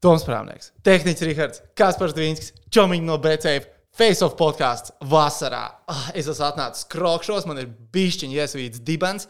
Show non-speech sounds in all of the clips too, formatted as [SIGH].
Toms Prāvnieks, Tehnicis Rihards, Kaspars Dvīnskis, Čomiņš no BCF, Face of podkāsts vasarā. Ah, es esmu atnācis krokšos, man ir bišķiņa iesvīts dibens.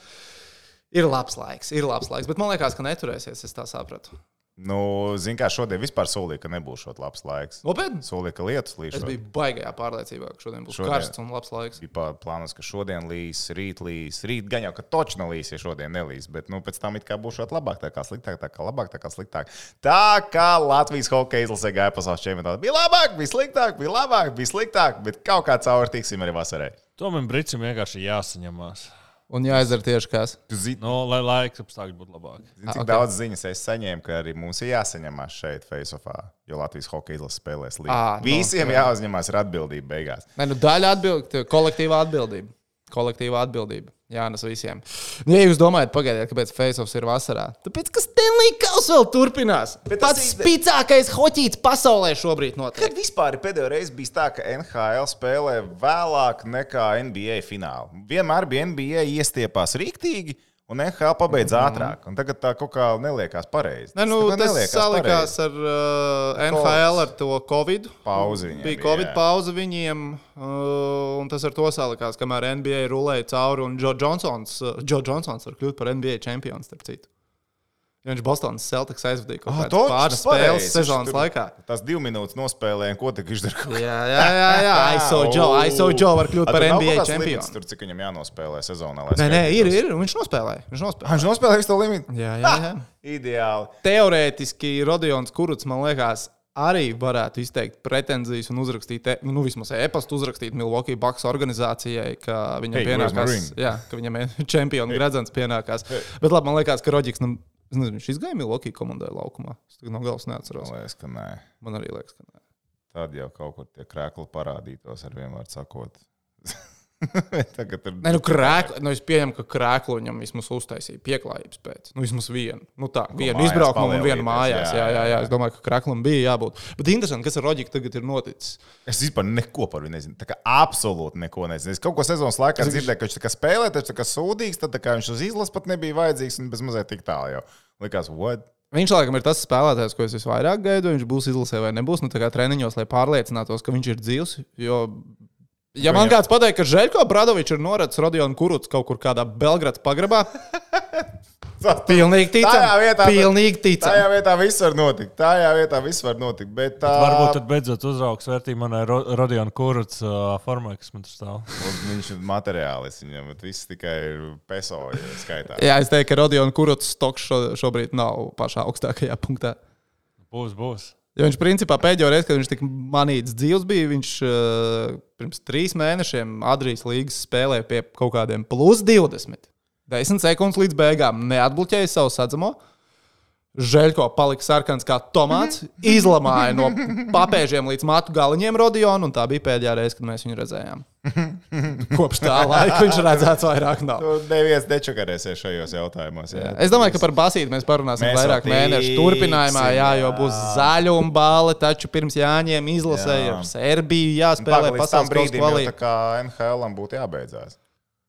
Ir labs laiks, ir labs laiks, bet man liekas, ka neturēsies, es tā sapratu. Nu, Ziniet, kā šodien vispār solīja, ka nebūs šāds labs laiks. Nopietni? Solīja, ka lietus līdz Es biju baigajā pārliecībā, ka šodien būs Šodien. karsts un labs laiks. Bija plānots, ka šodien līs, rīt līs, rīt gan jau, ka točna līs, ja šodien nelīs. Bet nu, pēc tam it kā būs šādi labāk, tā kā sliktāk, tā kā labāk, tā kā sliktāk. Tā kā Latvijas hokeja izlase gāja pasaules čempionātā. Bija labāk, bija sliktāk, bija labāk, bija sliktāk, bet kaut kā caur tiksim arī vasarai. Tomēr Brīsīm vienkārši jāsaņemās. Un jāizdara tieši kas. Zini, Nu, lai laiks apstākļi būtu labāki. cik Ah, okay. ok. daudz ziņas es saņēmu, ka arī mums ir jāsaņemās šeit, Faceofā, jo Latvijas hokeja izlase spēlēs līdzi. Ah, nu, Visiem jā. jāuzņemās ar atbildību beigās. Nē, nu, daļa atbildība, kolektīvā atbildība. Kolektīvā atbildība. Jā, nes visiem. Nu, ja jūs domājat, pagaidiet, kāpēc Faceoffs ir vasarā, tāpēc, ka Stanley Kauss vēl turpinās. Bet Pats tas spēcīgākais hoķīts pasaulē šobrīd Kad notiek. vispār ir pēdējo reizi bijis tā, ka NHL spēlē vēlāk nekā NBA finālā? Vienmēr bija NBA iestiepās rīktīgi, un NHL pabeidz mm ātrāk. Un tagad tā kaut kā neliekās pareizi. Ne, nu, tas neliekās salikās pareizi. ar uh, NHL ar to Covid. Pauzi viņiem Bija Covid jā. pauze viņiem, uh, un tas ar to salikās, kamēr NBA rulēja cauri, un Joe Johnsons, uh, Joe Johnsons var kļūt par NBA čempionu, starp citu. Jo viņš Bostonas Celtics aizvadīja kaut Ah, kādas toč, pāris pareizi. spēles sezonas laikā. Tās divas minūtes nospēlēja, ko tik viņš darīja? Jā, jā, jā, jā. [LAUGHS] ISO Joe, ISO Joe var kļūt par NBA čempionu. Tur cik viņam jānospēlē sezonā? Nē, nē, ir, ir. Viņš nospēlēja. Viņš Ah, nospēlēja. Viņš nospēlēja to limitu. Jā, jā, jā. Ideāli. Teorētiski Rodions Kuruts, man liekas, arī varētu izteikt pretenzijas un uzrakstīt, e- nu, vismaz e-pastu uzrakstīt Milwaukee Bucks organizācijai, ka viņam Hey, pienākās, jā, ka viņam [LAUGHS] čempionu gradzens pienākās. Bet labi, man liekas, ka Rodžiks, nu, es nezinu, viņš izgāja Milwaukee komandai laukumā. Es tagad no galvas neatceros. Man liekas, ka nē. Man arī liekas, ka nē. Tad jau kaut kur tie krēkli parādītos ar vienmēr sakot. [LAUGHS] Tagad ir. Nē, nu, krēklu, nu, es pieņemu, ka krēklu viņam vismaz uztaisīja pieklājības pēc. Nu, vismaz vienu. Nu, tā, vienu mājās izbraukumu un vienu mājās. Jā, jā, jā, jā. jā. Es domāju, ka krēklam bija jābūt. Bet interesanti, kas ar Rodžiku tagad ir noticis. Es vispār neko par viņu nezinu. Tā kā absolūti neko nezinu. Es kaut ko sezonas laikā dzirdēju, ka viņš tā kā spēlē, taču tā kā sūdīgs, tad tā kā viņš uz izlases pat nebija vajadzīgs un bez mazliet tik tālu jau. Likās, what? Viņš laikam ir tas spēlētājs, ko es visvairāk gaidu. Viņš būs izlasē vai nebūs. Nu, tā kā treniņos, lai pārliecinātos, ka viņš ir dzīvs. Jo, ja man kāds pateiks, ka Žēlko Bradovičs ir noracis Rodionu Kuruts kaut kur kādā Belgradas pagrabā, [LAUGHS] pilnīgi ticam. Tajā vietā- pilnīgi ticam. Tajā vietā viss var notikt. Tajā vietā viss var notikt. Bet tā Varbūt tad beidzot uzraugs vērtību manai Ro Rodiona Kurts uh, formai, kas man tur stāv. Viņš ir materiālis viņam, bet viss tikai ir peso skaitā. Jā, es teiktu, ka Rodionu Kuruts stoks šo, šobrīd nav pašā augstākajā punktā. Būs, būs. Jo viņš principā pēdējo reizi, kad viņš tika manīts dzīves, bija viņš uh, pirms trīs mēnešiem Adrijas līgas spēlēja pie kaut kādiem plus 20. 10 sekundes līdz beigām neatbloķēja savu sadzamo. Žēlko palika sarkans kā tomāts, [LAUGHS] izlamāja no papēžiem līdz matu galiņiem Rodionu, un tā bija pēdējā reize, kad mēs viņu redzējām. [LAUGHS] Kopš tā laika viņš redzēts vairāk nav. Tu neviens nečakarēsies šajos jautājumos. Jā. Es domāju, ka par basīti mēs parunāsim Mēs vairāk mēnešu turpinājumā, jā, jo jā. būs zaļuma balva, taču pirms jāņem izlasēja Jā. ar Serbiju, jāspēlē pasaules tā kā NHL būtu jābeidzās.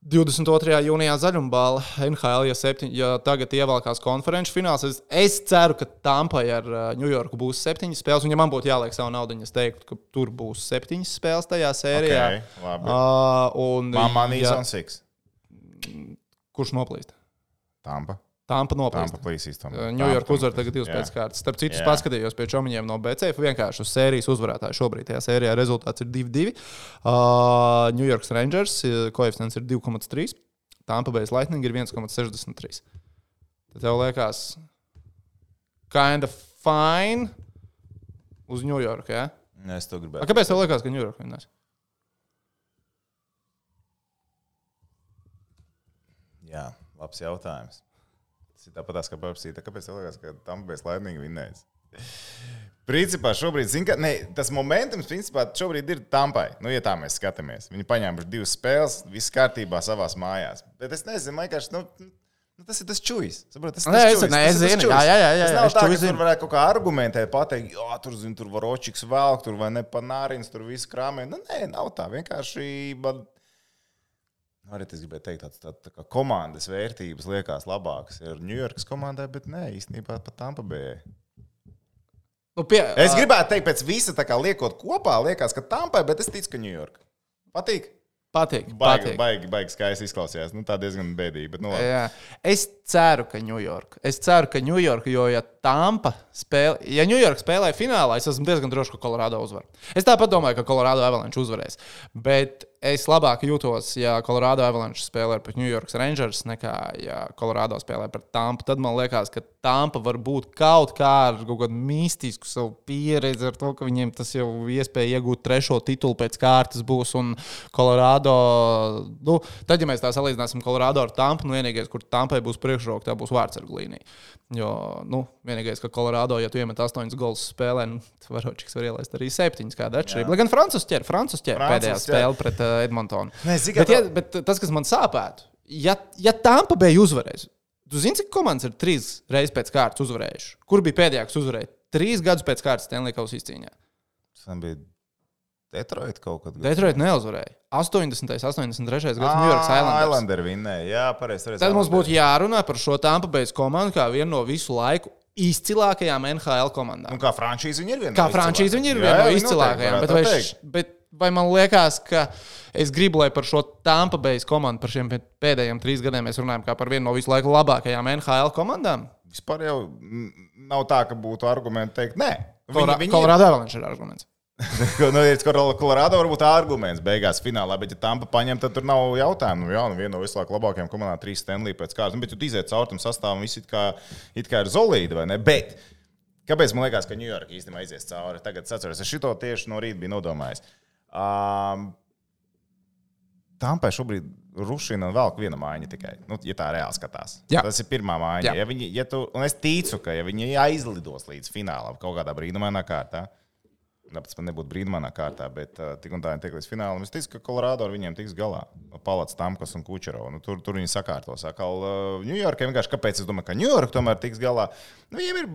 22. jūnijā zaļuma balva NHL, ja, septiņ, ja tagad ievelkās konferenču fināls. Es, es ceru, ka Tampai ar Ņujorku būs septiņas spēles. Un, ja man būtu jāliek savu naudu, es teiktu, ka tur būs septiņas spēles tajā sērijā. Ok, labi. Uh, un, Mamma ja, Six. kurš noplīst? Tampa. Tampa noplīst. Tampa plīsīs tam. Ņujorka uzvar tagad divas pēc kārtas. Starp citu, paskatījos pie čomiņiem no BCF. Vienkārši uz sērijas uzvarētāju šobrīd. Tajā sērijā rezultāts ir 2-2. Uh, New York Rangers uh, koeficients ir 2,3. Tampa Bay Lightning ir 1,63. Tad tev liekas, kind of fine uz New York. Ja? Es to A, gribēju. kāpēc tev liekas, ka York vinnēs? Jā, labs jautājums. Tas tāpat kā paprasīt, kāpēc tev liekas, ka Tampa Bay Lightning vinnēs. Principā šobrīd, zin, ka, ne, tas momentums, principā, šobrīd ir tampai. Nu, ja tā mēs skatāmies, viņi paņēma divas spēles, viss kārtībā savā mājās. Bet es nezinu, vienkārši. Nu, Nu, tas ir tas čūlis. Saprot, tas, Nē, tas es- čuvis, nē, tas es tas čuvis. Jā, jā, jā, jā, Tas nav es tā, čuvis ka tur varētu kaut kā argumentēt, pateikt, jā, tur, zin, tur var očiks vēl, tur vai ne panārins, tur viss krāmē. Nu, nē, nav tā. Vienkārši. Man... Arī es gribēju teikt, tāds tā, tā komandas vērtības liekas labākas ar New Yorkas komandai, bet nē, īstenībā pat Tampa Bay. Nu, pie, Es gribētu teikt, pēc visa tā kā liekot kopā, liekas, ka Tampai, bet es ticu, ka Ņujorka. Patīk? Patīk. Baigi, patīk. baigi, baigi skaisti izklausījās. Nu, tā diezgan bēdīgi. Bet, nu, labi. Es ceru, ka Ņujorka. Es ceru, ka Ņujorka, jo, ja Tampa spēlē, ja Ņujorka spēlē finālā, es esmu diezgan drošs, ka Colorado uzvar. Es tāpat domāju, ka Colorado Avalanche uzvarēs. Bet es labāk jūtos, ja Colorado Avalanche spēlē pret York Rangers, nekā ja Colorado spēlē pret Tampa. Tad man liekas, ka Tampa var būt kaut kā ar kaut kādu mistisku savu pieredzi, ar to, ka viņiem tas jau iespēja iegūt trešo titulu pēc kārtas būs. Un Colorado, nu, tad, ja mēs tā salīdzināsim Colorado ar Tampu, nu, vienīgais, kur Tampai būs priekšroka, tā būs vārdsargu līnija. Jo, nu, vienīgais, ka Colorado, ja tu iemet astoņus golus spēlē, nu, Varočiks var ielaist arī septiņus, kāda atšķirība. Lai gan Francis ķer, Francis ķer pēdējā ķer. spēle pret uh, Edmontonu. Nē, zini, kā bet, ja, bet tas, kas man sāpētu, ja, ja Tampa bija uzvarējusi, tu zini, cik komandas ir trīs reizes pēc kārtas uzvarējuši? Kur bija pēdējā, kas uzvarēja? Trīs gadus pēc kārtas Stanley Kausa izcīņā. Tas bija Detroit kaut kad. Detroit neuzvarēja. 80. 83. gads New York Islanders. Islander vinnēja. Jā, pareizi. Tad mums būtu jārunā par šo Tampa Bay komandu kā vienu no visu laiku izcilākajām NHL komandām. Un kā frančīze viņi ir viena Kā frančīze viņi ir viena no izcilākajām. Bet vai, š- bet vai man liekas, ka es gribu, lai par šo Tampa Bay komandu, par šiem pē- pēdējiem trīs gadiem mēs runājam kā par vienu no visu laiku labākajām NHL komandām? Vispār jau nav tā, ka būtu argumenti teikt, nē. Viņi, Colorado Avalanche ir arguments. [LAUGHS] nu, ir Kolorādo varbūt arguments beigās finālā, bet ja Tampa paņem, tad tur nav jautājumu. Nu, jā, nu viena no vislabāk labākajām komandām, trīs Stanley pēc kārtas. Nu, bet tu iziet cauri tam sastāvam, viss it kā, it kā ir zolīdi, vai ne? Bet kāpēc man liekas, ka Ņujorka īstenībā aizies cauri? Tagad es atceros, es šito tieši no rīta biju nodomājis. Um, Tampai šobrīd rušina un velk viena mājiņa tikai. Nu, ja tā reāli skatās. Jā. Tas ir pirmā mājiņa. Ja viņi, ja tu, un es ticu, ka ja viņi aizlidos līdz finālam kaut kādā brīnumainā kārtā, Tāpēc man nebūtu brīnumainā kārtā, bet uh, tik un tā viņi tiek līdz finālam. Es ticu, ka Colorado ar viņiem tiks galā. Palats, Tamkas un Kučero. Nu, tur, tur viņi sakārtos. Atkal uh, Ņujorkai vienkārši kāpēc es domāju, ka Ņujorka tomēr tiks galā. Nu, viņiem ir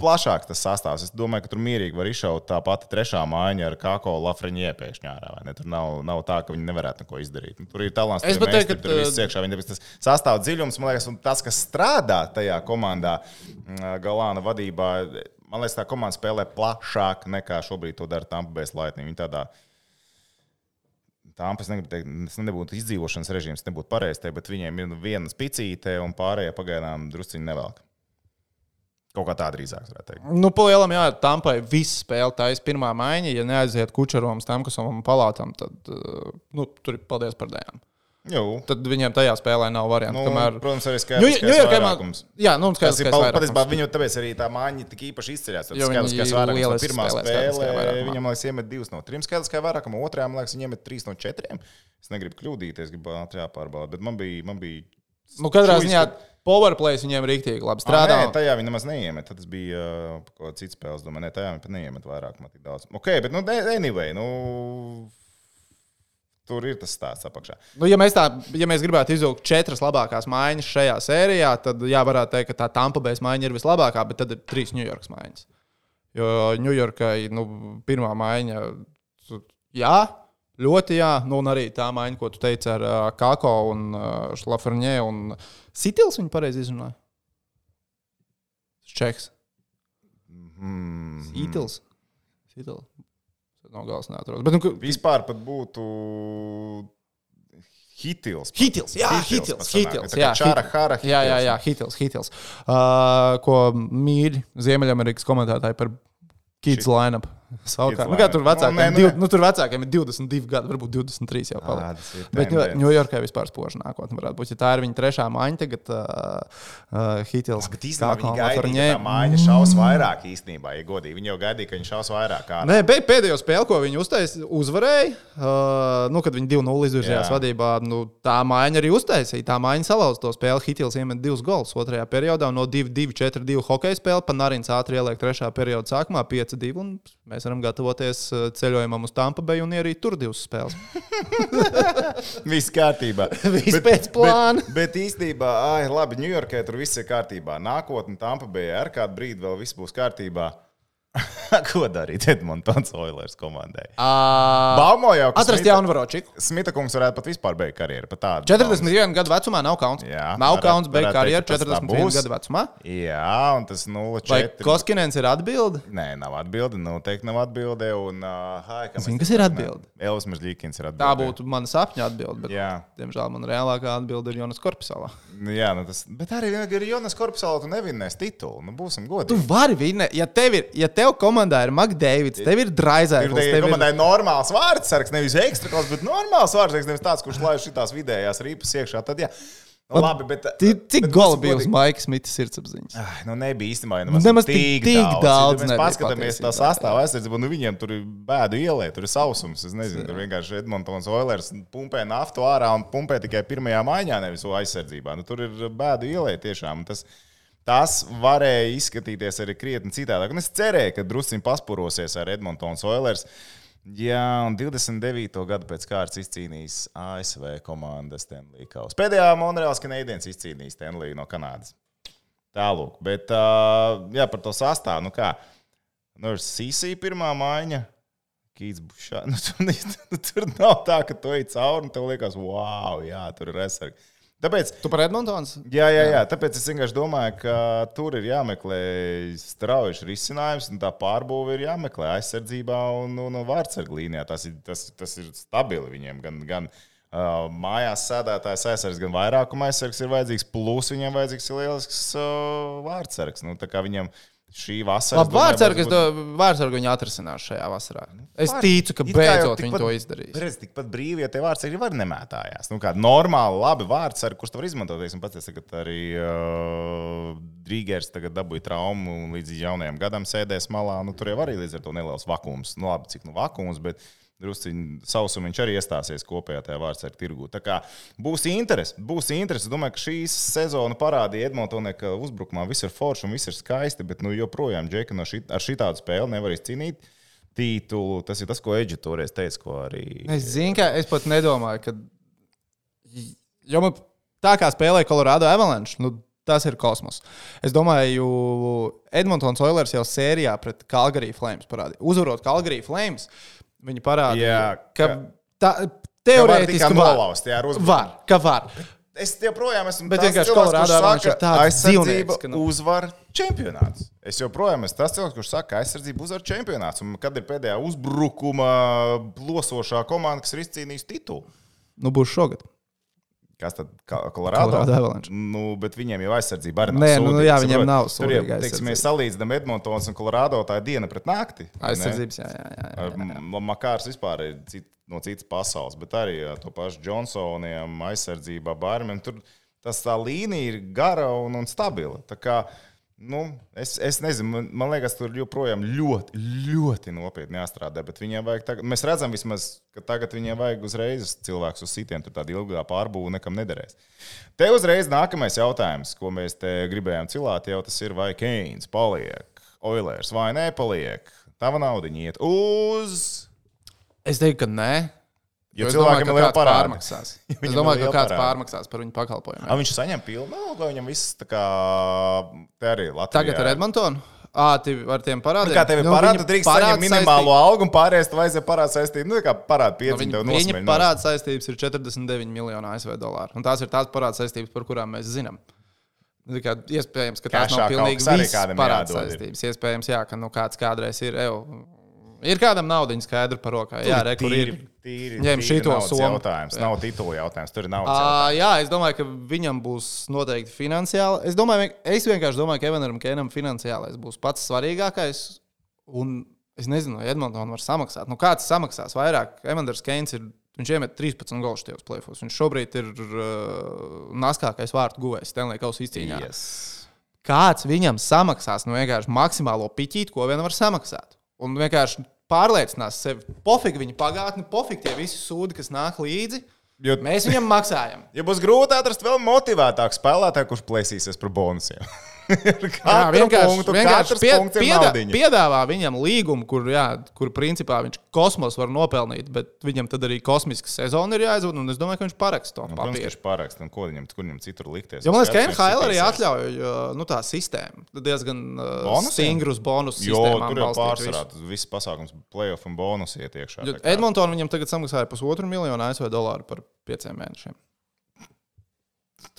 plašāks tas sastāvs. Es domāju, ka tur mierīgi var izšaut tā pati trešā mājiņa ar Kako Lafreņie pēkšņi ārā. Tur nav, nav tā, ka viņi nevarētu neko izdarīt. Nu, tur ir talants. Es meistari, ka, tur viss iekšā. Viņam tas sastāv dziļums, man liekas, un tas, kas strādā tajā komandā, Galāna vadībā, man liekas, tā komanda spēlē plašāk nekā šobrīd to dara Tampa Bay Lightning. Viņi tādā Tāpēc es negribu teikt, tas nebūtu izdzīvošanas režīms, nebūtu pareizs, bet viņiem ir viena spicīte un pārējie pagaidām drusciņi nevelk. Kaut kā tā drīzāk varētu teikt. Nu, palielam, jā, Tampai viss spēle ir pirmā maiņa. Ja neaiziet Kučerovam, Stamkasam un Palātam, tad uh, nu, tur ir paldies par dēļām. Jū. Tad viņiem tajā spēlē nav variantu. Nu, kamēr... Protams, arī skaidrs, Ņujorkai ka man- Jā, nu, un Tas skaidrs, ir pal- vairākums. patiesībā viņu tāpēc arī tā mājiņa tik īpaši izceļas. Tas skaidrs, ka vairākums no pirmā spēlē. Viņam, liekas, iemet divas no trim skaidrs, ka vairākam, otrajā, man liekas, viņi iemet trīs no četriem. Es negribu kļūdīties, gribu ātri jāpārbauda, bet man bija. Man bija Nu, katrā ziņā powerplays viņiem rīktīgi labi strādā. Nē, tajā viņi nemaz neiemet. Tas bija uh, kaut kāds cits spēles. Domāju, ne, tajā viņi pat neiemet vairāk. man tik daudz. Ok, bet, nu, anyway, nu, tur ir tas stāsts apakšā. Nu, ja, mēs tā, ja mēs gribētu izvilkt četras labākās maiņas šajā sērijā, tad jā, varētu teikt, ka tā Tampa Bay maiņa ir vislabākā, bet tad ir trīs Ņujorkas maiņas. Jo Ņujorkai nu, pirmā maiņa, jā, ļoti jā, nu, un arī tā maiņa, ko tu teici ar uh, Kako un uh, Šlaferņē un Sitils, viņa pareizi izrunāja. Čeks. Mm, Sitils. Sitils. No galas neatrodas. Bet, nu, ka- Vispār pat būtu hitils. Hitils, jā, Hitils Hitils. Hitils, jā, Čāra Hitils. Hara Jā, jā, Hitils. jā, Hitils, Hitils. Uh, ko mīļi Ziemeļamerikas komentētāji par Kids lineup. Savukārt, nu, tur vecākiem, Nu, nē, nu, div, nu, tur vecākiem ir 22 gadi, varbūt 23 jau tas ir Bet tendence. Ņujorkai vispār spoža nākotne varētu būt. Ja tā ir viņa trešā maiņa, tagad uh, uh, Hitils. Bet īstenībā un gaidīja, ka tā māja šaus vairāk īstenībā, ja godīgi. Viņi jau gaidīja, ka viņi šaus vairāk. Kā. Nē, bet pēdējo spēli, ko viņi uztaisīja, uzvarēja. Uh, nu, kad viņi 2-0 izvirzījās Jā. vadībā, nu, tā māja arī uztaisīja. Tā māja salauza to spēli. Hitils iemet divus gols otrajā periodā. No 2-2, 4-2 hokeja spēle. Panārins ātri ieliek trešā perioda sākumā 5-2. Mēs varam gatavoties uh, ceļojumam uz Tampa Bay un arī tur divas spēles. [LAUGHS] Viss kārtībā. [LAUGHS] Viss pēc plāna. Bet, bet īstenībā, ai, labi, Ņujorkā tur viss ir kārtībā. Nākotnē Tampa Bay ar kādu brīdi vēl viss būs kārtībā. [LAUGHS] ko darīt Edmontonas Oilers komandai? Uh, Baumo jau, ka atrast Smita- jaunu varočiku. Smita kungs varētu pat vispār beigt karjeru. pat tādu 41 gadu vecumā nav kauns. Jā, nav varētu- kauns beigt karjeru teikt, ka tas tā 41 būs. gadu vecumā. Jā, un tas 0,4. Vai Koskinens ir atbilde? Nē, nav atbilde. Noteikti nav atbilde. Un, uh, hai, Zini, mēs kas ir atbilde? Elvis Mežģīkins ir atbilde. Tā būtu mana sapņa atbilde. Bet, Jā. diemžēl man reālākā atbilde ir Jonas Korpusālā. Nu, Jā, nu tas, bet arī ar Jonas Korpusālu tu nevinnēs titulu. Nu, būsim Tu godīgi. vari vinēt, ja tev ir, ja tev komandā ir McDavids, tev ir tā tev ir komandai normāls vārdsargs, nevis ekstrakls, bet normāls vārdsargs, nevis tāds, kurš laiž šitās vidējās rīpas iekšā. Tad, jā, nu, labi, bet, Cik gola būsim bija uz godīgi. Maika Smita sirdsapziņas? Ai, Nu, nebija īstenībā Nu, nemaz tik- tik daudz Ja mēs paskatāmies tā sastāvā aizsardzību, nu viņiem tur ir bēdu ielē, tur ir sausums. Es nezinu, tur vienkārši Edmontons Oilers pumpē naftu ārā un pumpē tikai pirmajā maiņā, nevis aizsardzībā. Nu, tur ir bēdu ielē tiešām. Tas, tas varēja izskatīties arī krietni citādāk. Un es cerēju, ka drusciņi paspurosies ar Edmontons Oilers. Jā, un 29. gadu pēc kārtas izcīnījis ASV komandas Stanley Kausa. Pēdējā Monreāls Canadiens izcīnījis Stanley no Kanādas. Tālāk, bet jā, par to sastāvu. Nu kā, nu, ir Sīsija pirmā maiņa. Kīts Bušā. [LAUGHS] Nu, tur, nu, tur nav tā, ka tu ej cauri un tev liekas, wow, jā, tur ir aizsargi. Tāpēc, Tu par Edmontons? jā, jā, jā, tāpēc es vienkārši domāju, ka tur ir jāmeklē strauji risinājums, un tā pārbūve ir jāmeklē aizsardzībā un, un, un vārdsargu līnijā. Tas ir, tas, tas ir stabili viņiem. Gan, gan uh, mājās sēdētājs aizsargs, gan vairākuma aizsargs ir vajadzīgs, plus viņiem vajadzīgs ir lielisks uh, vārdsargs. Nu, tā kā viņam šī vasara. Labi, vārdsargu vārdsargu viņi atrisinās šajā vasarā. Es Var- ticu, ka beidzot viņi tikpat- to izdarīs. Redz, tikpat brīvi, ja tie vārdsargi var nemētājās. Nu, kā normāli, labi vārdsargi, kurus tu vari izmantot. Teiksim, pats, ka arī uh, Drīgers tagad dabūja traumu un līdz jaunajam gadam sēdēs malā. Nu, tur jau arī līdz ar to neliels vakums. Nu, labi, cik nu vakums, bet drusciņš sausums viņš arī iestāsies kopējā tajā vārdsargu tirgū. Tā kā būs interesi, būs interesi. Es domāju, ka šī sezona parādīja Edmontonai, ka uzbrukumā viss ir forši un viss ir skaisti, bet nu, joprojām Džeka no šī, ar šitādu spēli nevar izcīnīt titulu. Tas ir tas, ko Eģipte toreiz teica, arī. Es zinu, ka es pat nedomāju, ka. Jo man tā kā spēlēja Colorado Avalanche, nu, tas ir kosmos. Es domāju, Edmontonas Oilers jau sērijā pret Calgary Flames parādīja. Uzvarot Calgary Flames, viņi parādīja, ka ka- tā Ka teorētiski var. nolaust, jā, ar uzbrukumu. Var, ka var. Es joprojām esmu Bet tas cilvēks, kurš saka, tāds aizsardzība ka, nu- uzvar čempionāts. Es joprojām esmu tas cilvēks, kurš saka, ka aizsardzība uzvar čempionāts. Un kad ir pēdējā uzbrukuma plosošā komanda, kas ir izcīnījusi titulu? Nu, būs šogad. Kas tad? Ka- Colorado? Colorado. Nu, bet viņiem jau aizsardzība arī nav. Nē, nu, sūdīga, jā, viņiem nav Tur jau, teiksim, mēs salīdzinām Edmontons un Colorado, tā ir diena pret nakti. vai ne? Aizsardzības, jā, jā, jā. jā, jā. Makārs vispār ir cit, no citas pasaules, bet arī ar to pašu Džonsoniem, aizsardzībā, Bārmiem. Tur tas tā līnija ir gara un, un stabila. Tā kā, nu, es, es nezinu, man, man liekas, tur joprojām ļoti, ļoti nopietni jāstrādā. Viņiem vajag, tagad, mēs redzam, vismaz, ka tagad viņiem vajag uzreiz cilvēks uz sitiem. Tur tāda ilgā pārbūve nekam nederēs. Te uzreiz nākamais jautājums, ko mēs te gribējām cilāt, jau tas ir, vai Keins paliek, Oilers vai nepaliek. Tava nauda iet uz. Es teiktu, ka nē. Jo es cilvēkiem domāju, ir liela kāds parāda. pārmaksās. [LAUGHS] Es domāju, ka kāds pārmaksās par viņu A, pakalpojumiem. viņš saņem pilnu algu, viņam viss tā kā te arī Latvijā. Tagad ar Edmontonu? Ā, tu ar tiem parādiem. Nu, kā tev ir Nu, tu drīkst saņemt minimālo saistība- algu un pārējais tu vajadzēja parāda saistību. Nu, kā parāda Nu, pieci, Viņa, tev viņa parāda saistības ir 49 miljoni ASV dolāru. Un tās ir tās parāda saistības, par kurām mēs zinām. Nu, Kā, iespējams, ka tās Kešā nav pilnīgi visas parāda saistības. Iespējams, jā, ka nu, kāds kādreiz ir. Ev, ir kādam naudiņa skaidra par rokā. Jā, re, kur ir. tīri, Ņem šito somu. jautājums. Jā. Nav titula jautājums, tur ir naudas. Uh, jā, es domāju, ka viņam būs noteikti finansiāli. Es, domāju, es vienkārši domāju, ka Evanam Kēnam finansiālais būs pats svarīgākais. Un es nezinu, vai Edmontonu var samaksāt. Nu, kāds samaksās vairāk? Evans Keins ir. Viņš iemet 13 golus tajos plēfos. Viņš šobrīd ir uh, naskākais vārtu guvējs Stanley Kausa izcīņā. Yes. Kāds viņam samaksās no vienkārši maksimālo piķīti, ko vien var samaksāt? Un vienkārši pārliecinās sevi. Pofīgi viņa pagātne, pofīgi tie visi sūdi, kas nāk līdzi. Jo, Mēs viņam maksājam. ja būs grūti atrast vēl motivētāku spēlētāju, kurš plēsīsies par bonusiem. [LAUGHS] [LAUGHS] Jā, vienkārši, punktu, vienkārši pie, piedā, piedāvā viņam līgumu, kur, jā, kur principā viņš kosmos var nopelnīt, bet viņam tad arī kosmiska sezona ir jāizvada. un Es domāju, ka viņš parakst to Nu, papīru. viņš paraksta, un ko viņam, kur viņam citur likties. Jo man liekas, ka NHL arī atļauj nu, tā sistēma. Diezgan uh, Bonusiem? stingrus bonus Jo tur jau pārsvarā viss pasākums, playoff un bonus iet iekšā. Edmontonam viņam tagad samaksāja pusotru miljonu ASV dolāru par pieciem mēnešiem.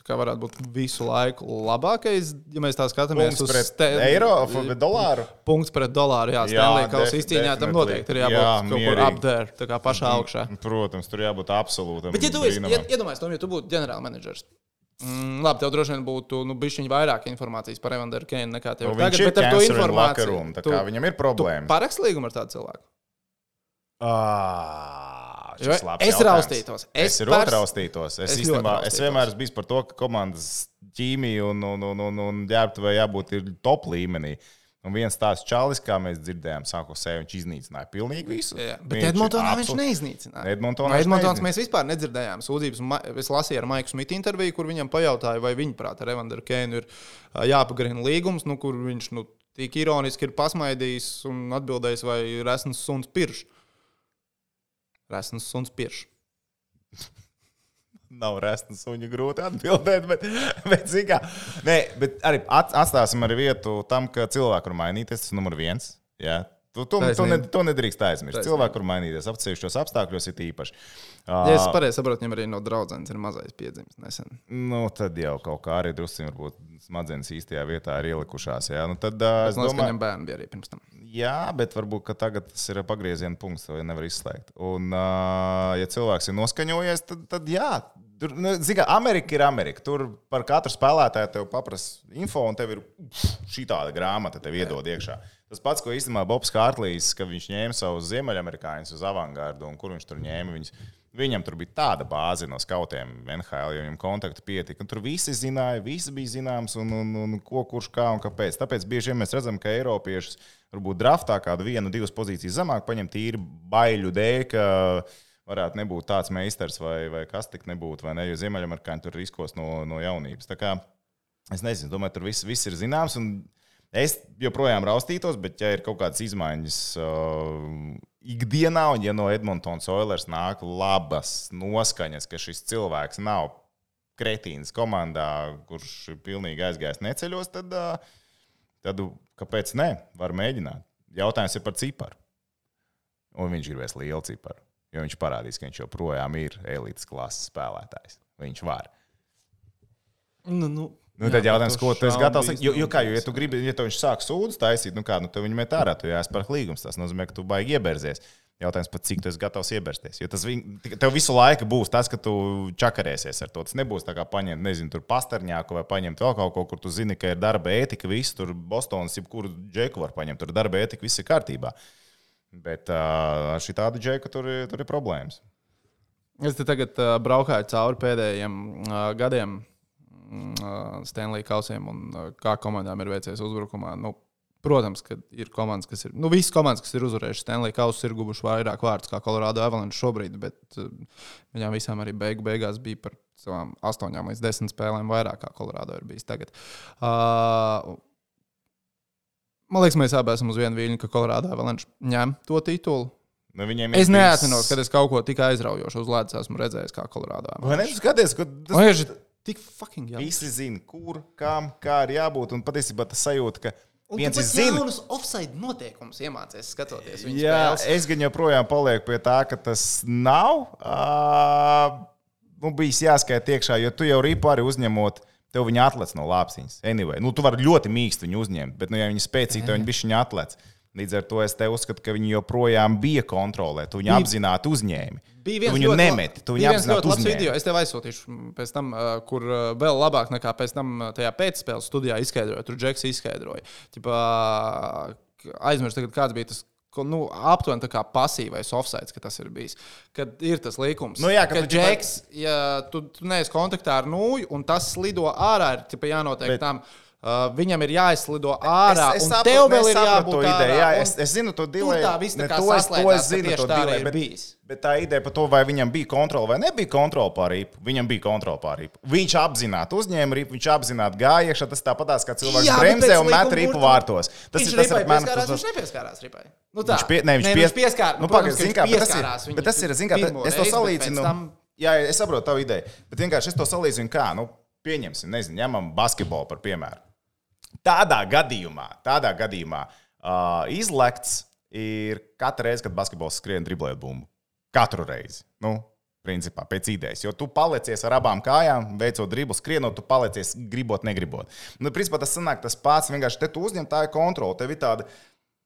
Kā varētu būt visu laiku labākais, ja mēs tā skatāmies Punkts uz pret Ste- eiro vai dolāru. Punkts pret dolāru. Jā, Stanley Kausa izcīņā tam noteikti ir jābūt Jā, kaut kur there, tā kā pašā augšā. Protams, tur jābūt absolūtam. Bet, ja tu esi, ja, iedomājies, Tom, ja tu būtu ģenerālmenedžers, mm, labi, tev droši vien būtu nu, bišķiņ vairāk informācijas par Evanderu Keinu nekā tev Nu, tagad, ir bet ar to informāciju. room, tu- viņam ir tu problēmas. Parakst līgumu ar tādu cilvēku. Ah, šis labs es jautājums. raustītos. Es, Es es pers- raustītos. Es, es es, īstenībā, es raustītos. vienmēr esmu bijis par to, ka komandas ķīmija un, un, un, un, un ģērbtuvē jābūt ir top līmenī. Un viens tāds čalis, kā mēs dzirdējām, sākotnēji viņš iznīcināja pilnīgi visu. Jā, bet Viņš Edmontonā viņš absolūti- neiznīcināja. Edmontonā no viņš neiznīcināja. mēs vispār nedzirdējām sūdzības. Es lasīju ar Maiku Smitu interviju, kur viņam pajautāja, vai viņa prātā ar Evanderu Keinu ir jāpagarina līgums, nu, kur viņš nu, tik ironiski ir pasmaidījis un atbildējis, vai resns suns pirš. Resns suns pirš. [LAUGHS] Nav resta suņa grūti atbildēt, bet, bet, zini kā, nē, bet arī at- atstāsim arī vietu tam, ka cilvēku var mainīties. Tas ir numur viens. Jā. Tu, tu, tu, ne, to nedrīkst aizmirst. Taisnība. Cilvēku var mainīties apsevišķos apstākļos, ir īpaši. Ja es pareizi saprotu, viņam arī no draudzenes ir mazais piedzimis nesen. nu, tad jau kaut kā arī drusku varbūt smadzenes īstajā vietā ir ielikušās. Jā. Nu, tad, es Es domāju, ka viņam bērni bija arī pirms tam. Jā, bet varbūt tagad tas ir pagrieziena punkts, to nevar izslēgt. Un, ja cilvēks ir noskaņojies, tad, tad jā. Tur, nu, zini, kā Amerika ir Amerika. Tur par katru spēlētāju tev paprasa info, un tev ir šī tāda grāmata, tev iedod iekšā. Tas pats, ko īstenībā Bobs Kārlīs, kad viņš ņēma savus ziemeļamerikāņus uz avangardu, un kur viņš tur ņēma viņus. Viņam tur bija tāda bāze no skautiem, NHL, jo viņam kontakti pietika. un Tur visi zināja, viss bija zināms, un, un, un ko, kurš kā un kāpēc. Tāpēc bieži vien mēs redzam, ka Eiropiešus varbūt draftā kādu vienu, divas pozīcijas zemāk paņem tīri baiļu dēļ, ka varētu nebūt tāds meistars vai, vai kas tik nebūtu, vai ne, jo Ziemeļamerikāņi tur riskos no, no jaunības. Tā kā es nezinu, domāju, tur viss, viss ir zināms. un Es joprojām raustītos, bet, ja ir kaut kādas izmaiņas uh, ikdienā, un ja no Edmontonas Oilers nāk labas noskaņas, ka šis cilvēks nav kretīns komandā, kurš ir pilnīgi aizgājis neceļos, tad, uh, tad kāpēc ne? Var mēģināt. Jautājums ir par ciparu. Un viņš gribēs lielu ciparu, jo viņš parādīs, ka viņš joprojām ir elites klases spēlētājs. Viņš var. Nu, nu, Nu, tad jautājums, ko tu esi gatavs? Jo, jo, kā, jo, ja tu gribi, ja tev viņš sāk sūdzes taisīt, nu kā, nu, tev viņa met ārā, tu jāspēr līgums. Tas nozīmē, ka tu baigi iebērzies. Jautājums, pat cik tu esi gatavs iebērsties. Jo tas viņ, tev visu laiku būs tas, ka tu čakarēsies ar to. Tas nebūs tā kā paņemt, nezinu, tur pastarņāku vai paņemt vēl kaut ko, kur tu zini, ka ir darba ētika, viss tur Bostonas, jebkuru džeku var paņemt, tur darba ētika, viss ir kārtībā. Bet uh, ar šī tādu džeku tur, ir- tur ir problēmas. Es te tagad uh, braukāju cauri pēdējiem uh, gadiem uh, Stanley Kausiem un uh, kā komandām ir veicies uzbrukumā. Nu, protams, ka ir komandas, kas ir. Nu, visas komandas, kas ir uzvarējušas Stanley Kausus, ir guvušas vairāk vārdus kā Colorado Avalanche šobrīd, bet uh, viņām visām arī beigu beigās bija par savām astoņām līdz desmit spēlēm vairāk kā Colorado ir bijis tagad. Uh, Man liekas, mēs abi esam uz vienu viļņu, ka Colorado Avalanche ņem to titulu. Nu, Es neatceros, kad es kaut ko tik aizraujošu uz ledus esmu redzējis kā Colorado. Vai ne? Skaties, ka tas ir tik fucking jāsaka. visi zina, kur, kam, kā ir jābūt. Un patiesībā tas sajūta, ka viens ir zina. jaunus offside noteikumus iemācījies skatoties Jā, spēles. es gan joprojām palieku pie tā, ka tas nav uh, nu, bijis jāskaita iekšā, jo tu jau ripu arī uzņemot. Tev viņa atlec no lāpstiņas. Anyway, nu, tu vari ļoti mīksti viņu uzņemt, bet, nu, ja viņi spēcīgi, tad viņi bija viņa atlec. Līdz ar to es te uzskatu, ka viņi joprojām bija kontrolē. Tu viņu apzināti uzņēmi. Bija Tu viens viņu ļoti nemeti, tu bija viņu viens ļoti apzināti labs video. uzņēmi. Es tev aizsūtīšu pēc tam, uh, kur uh, vēl labāk nekā pēc tam uh, tajā pēcspēles studijā izskaidroja. Tur Džeks izskaidroja. Ķipā, aizmirst, kāds bija tas. Nu, aptuveni tā kā pasīvais offside, ka tas ir bijis. Kad ir tas likums, Nu jā, ka ka tu Džeks, ja tu, tu neesi kontaktā ar nūju, un tas lido ārā, ir ķipa, jānotiek Bet... tam. Uh, viņam ir jāizlido ārā, Es- es saprotu- tev vēl ir jābūt ārā, Jā, es, es zinu to dilemmu. tā viss tā kā to, es, to es zinu, to dilemmu. ir Bet, bet tā ideja par to, vai viņam bija kontrole vai nebija kontrole pār rīpu, viņam bija kontrole pār rīpu. Viņš apzināti uzņēma rīpu, viņš apzināti gāja iekšā. Tas tāpatās, kā cilvēks bremzē un met rīpu vārtos. Tas viņš ir tas, mani pieskārās, tas- viņš nepieskārās ripai. Nu tā. Viņš, pie, ne, viņš, Nē, nu pies... viņš pieskārās. Nu, protams, pagaid, ka zini viņš kā, bet tas ir, bet tas ir, zini kā, es to salīdzinu. Jā, es saprotu tavu ideju, bet vienkārši es to salīdzinu kā, nu, pieņemsim, nezinu, ņemam basketbolu par piemēru. Tādā gadījumā, tādā gadījumā uh, izlekts ir katru reizi, kad basketbols skrien driblēt bumbu. Katru reizi. Nu, Principā, pēc idejas. Jo tu palicies ar abām kājām, veicot driblu, skrienot, tu palicies gribot, negribot. Nu, principā tas sanāk tas pats. Vienkārši te tu uzņem tā ir kontrole. Tev ir tāda,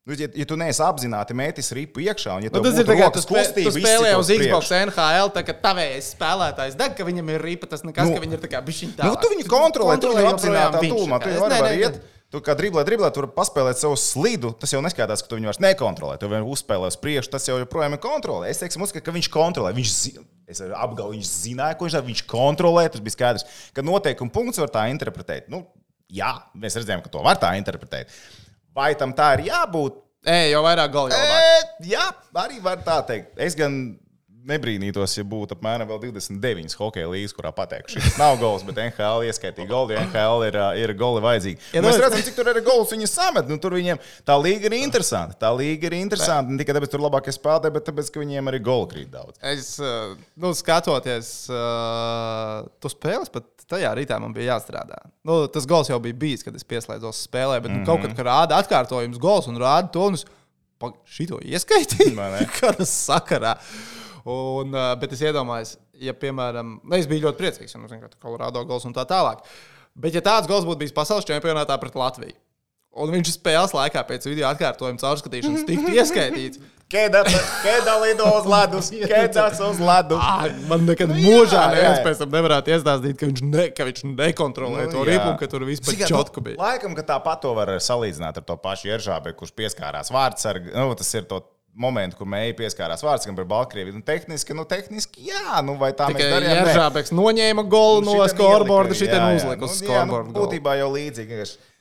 nu, ja, ja tu neesi apzināti mētis ripu iekšā, un ja Nu, tev tas ir rokas spē, kustība, tu spēlē uz. Xbox NHL, kā tavējais spēlētājs deg, ka viņam ir ripa, tas nekas, Nu, ka viņi ir tā kā bišķiņ tā. Nu, tu viņu kontrolē, tu viņu apzināti tūmā. Tu vari, nē, iet. Tu kā driblē, driblē, tur paspēlēt savu slidu. Tas jau neskatās, ka tu viņu vairs nekontrolē. Tu viņu uzspēlē uz priekšu, tas jau joprojām ir kontrolē. Es teiktu, ka viņš kontrolē. Viņš zina, es apgalvoju, viņš zināja, ko viņš dara. Viņš kontrolē, tas bija skaidrs. Ka noteikuma punkts var tā interpretēt. Nu, jā, mēs redzējām, ka to var tā interpretēt. Vai tam tā ir jābūt? Ej, jau vairāk. E, jā, arī var tā teikt. Es gan nebrīnītos, ja būtu apmēram vēl 29 hokeja līnijas, kurā pateiktu, šis nav gols, bet NHL ieskaitīja golu, jo NHL ir, ir goli vajadzīgi. Ja Ja mēs nu- redzam, cik tur ir gols viņi samet. Nu, tur viņiem tā līga ir interesanta. Tā līga ir interesanta ne tikai tāpēc, ka tur labākie spēlētāji, bet tāpēc, ka viņiem arī golu krīt daudz. Es, uh, nu, skatoties, uh, tu spēles pat tajā rītā man bija jāstrādā. Nu, tas gols jau bija bijis, kad es pieslēdzos spēlē, bet mm -hmm. nu, kaut kad, kad rāda atkārtojums gols un rāda to, pa- šito ieskaitīju. [LAUGHS] Kādas sakarā? Un, bet es iedomājos, ja, piemēram, nu, es biju ļoti priecīgs, jo, nu, zinu, ka Kolorādo gols un tā tālāk. Bet, ja tāds gols būtu bijis pasaules čempionātā pret Latviju, un viņš spēles laikā pēc video atkārtojuma caurskatīšanas [LAUGHS] tiktu ieskaitīts, Kēdā lido uz ledus, [LAUGHS] kēdās uz ledus. Ā, Man nekad Nu, nu, mūžā neviens pēc tam nevarētu iestāstīt, ka viņš, ne, ka viņš nekontrolē Nu, nu, to ripu un ka tur vispār Zini, kā, čotku nu, bija. Laikam, ka tāpat to var salīdzināt ar to pašu Ieržābi, kurš pieskārās vārdsargam. Nu, tas ir to momentu, kur mēģināja pieskārās vārdsargam par Baltkrieviju. Nu, tehniski, nu, tehniski, jā, nu, vai tā mēs Tikai darījām? Nē. Jeržābeks noņēma golu no Šitam scoreboarda, jā, jā. uzlika uz Nu, jā, nu, scoreboarda. Būtībā jau līdzīgi. vienkārši-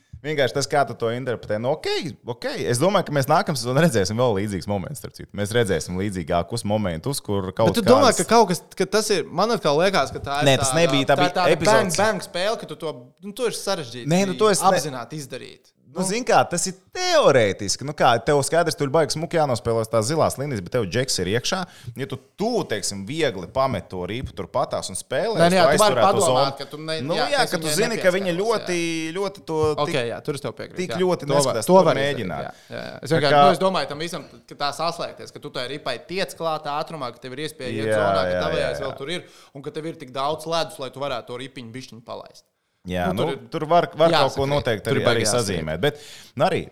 tas, kā tu to interpretē, nu, ok, ok. Es domāju, ka mēs nākamā sezonā redzēsim vēl līdzīgus momentus. Mēs redzēsim līdzīgākus momentus, kur kaut Bet tu kādas- domā, ka kaut kas, ka tas ir, man liekas, ka tā ir. Nē, tas tāda- nebija, tā bija tāda bang, epizodes. bang spēle, ka tu to, nu, to ir sarežģīti. Nē, nu, to es ne- apzināti izdarīt. Nu, Zini, kā tas ir teorētiski. Nu, kā, tev skaidrs, tur baigs smuki jānospēlē tās zilās līnijas, bet tev džeks ir iekšā. Ja tu tu, teiksim, viegli pamet to rīpu tur patās un spēlē, Nē, nu jā, tu aizturētu padomāt, zonu. ka tu ne- nu, jā, jā, ka tu zini, ka viņa ļoti, ļoti to tik- jā, tur es tev piekrītu. tik jā. ļoti To neskatās, to to var mēģināt. jā, jā, jā. Es Tā vienkārši kā- nu, es domāju, tam visam, ka tā saslēgties, ka tu tai ripai tiec klātā ātrumā, ka tev ir iespēja iet Jā, zonā, ka jā, tavējais jā, jā. vēl tur ir, un ka tev ir tik daudz ledus, lai tu varētu to ripiņu bišķiņu palaist. Jā, Nu, nu, tur ir tur var, var kaut ko noteikti arī, arī sazīmēt. Bet nu, arī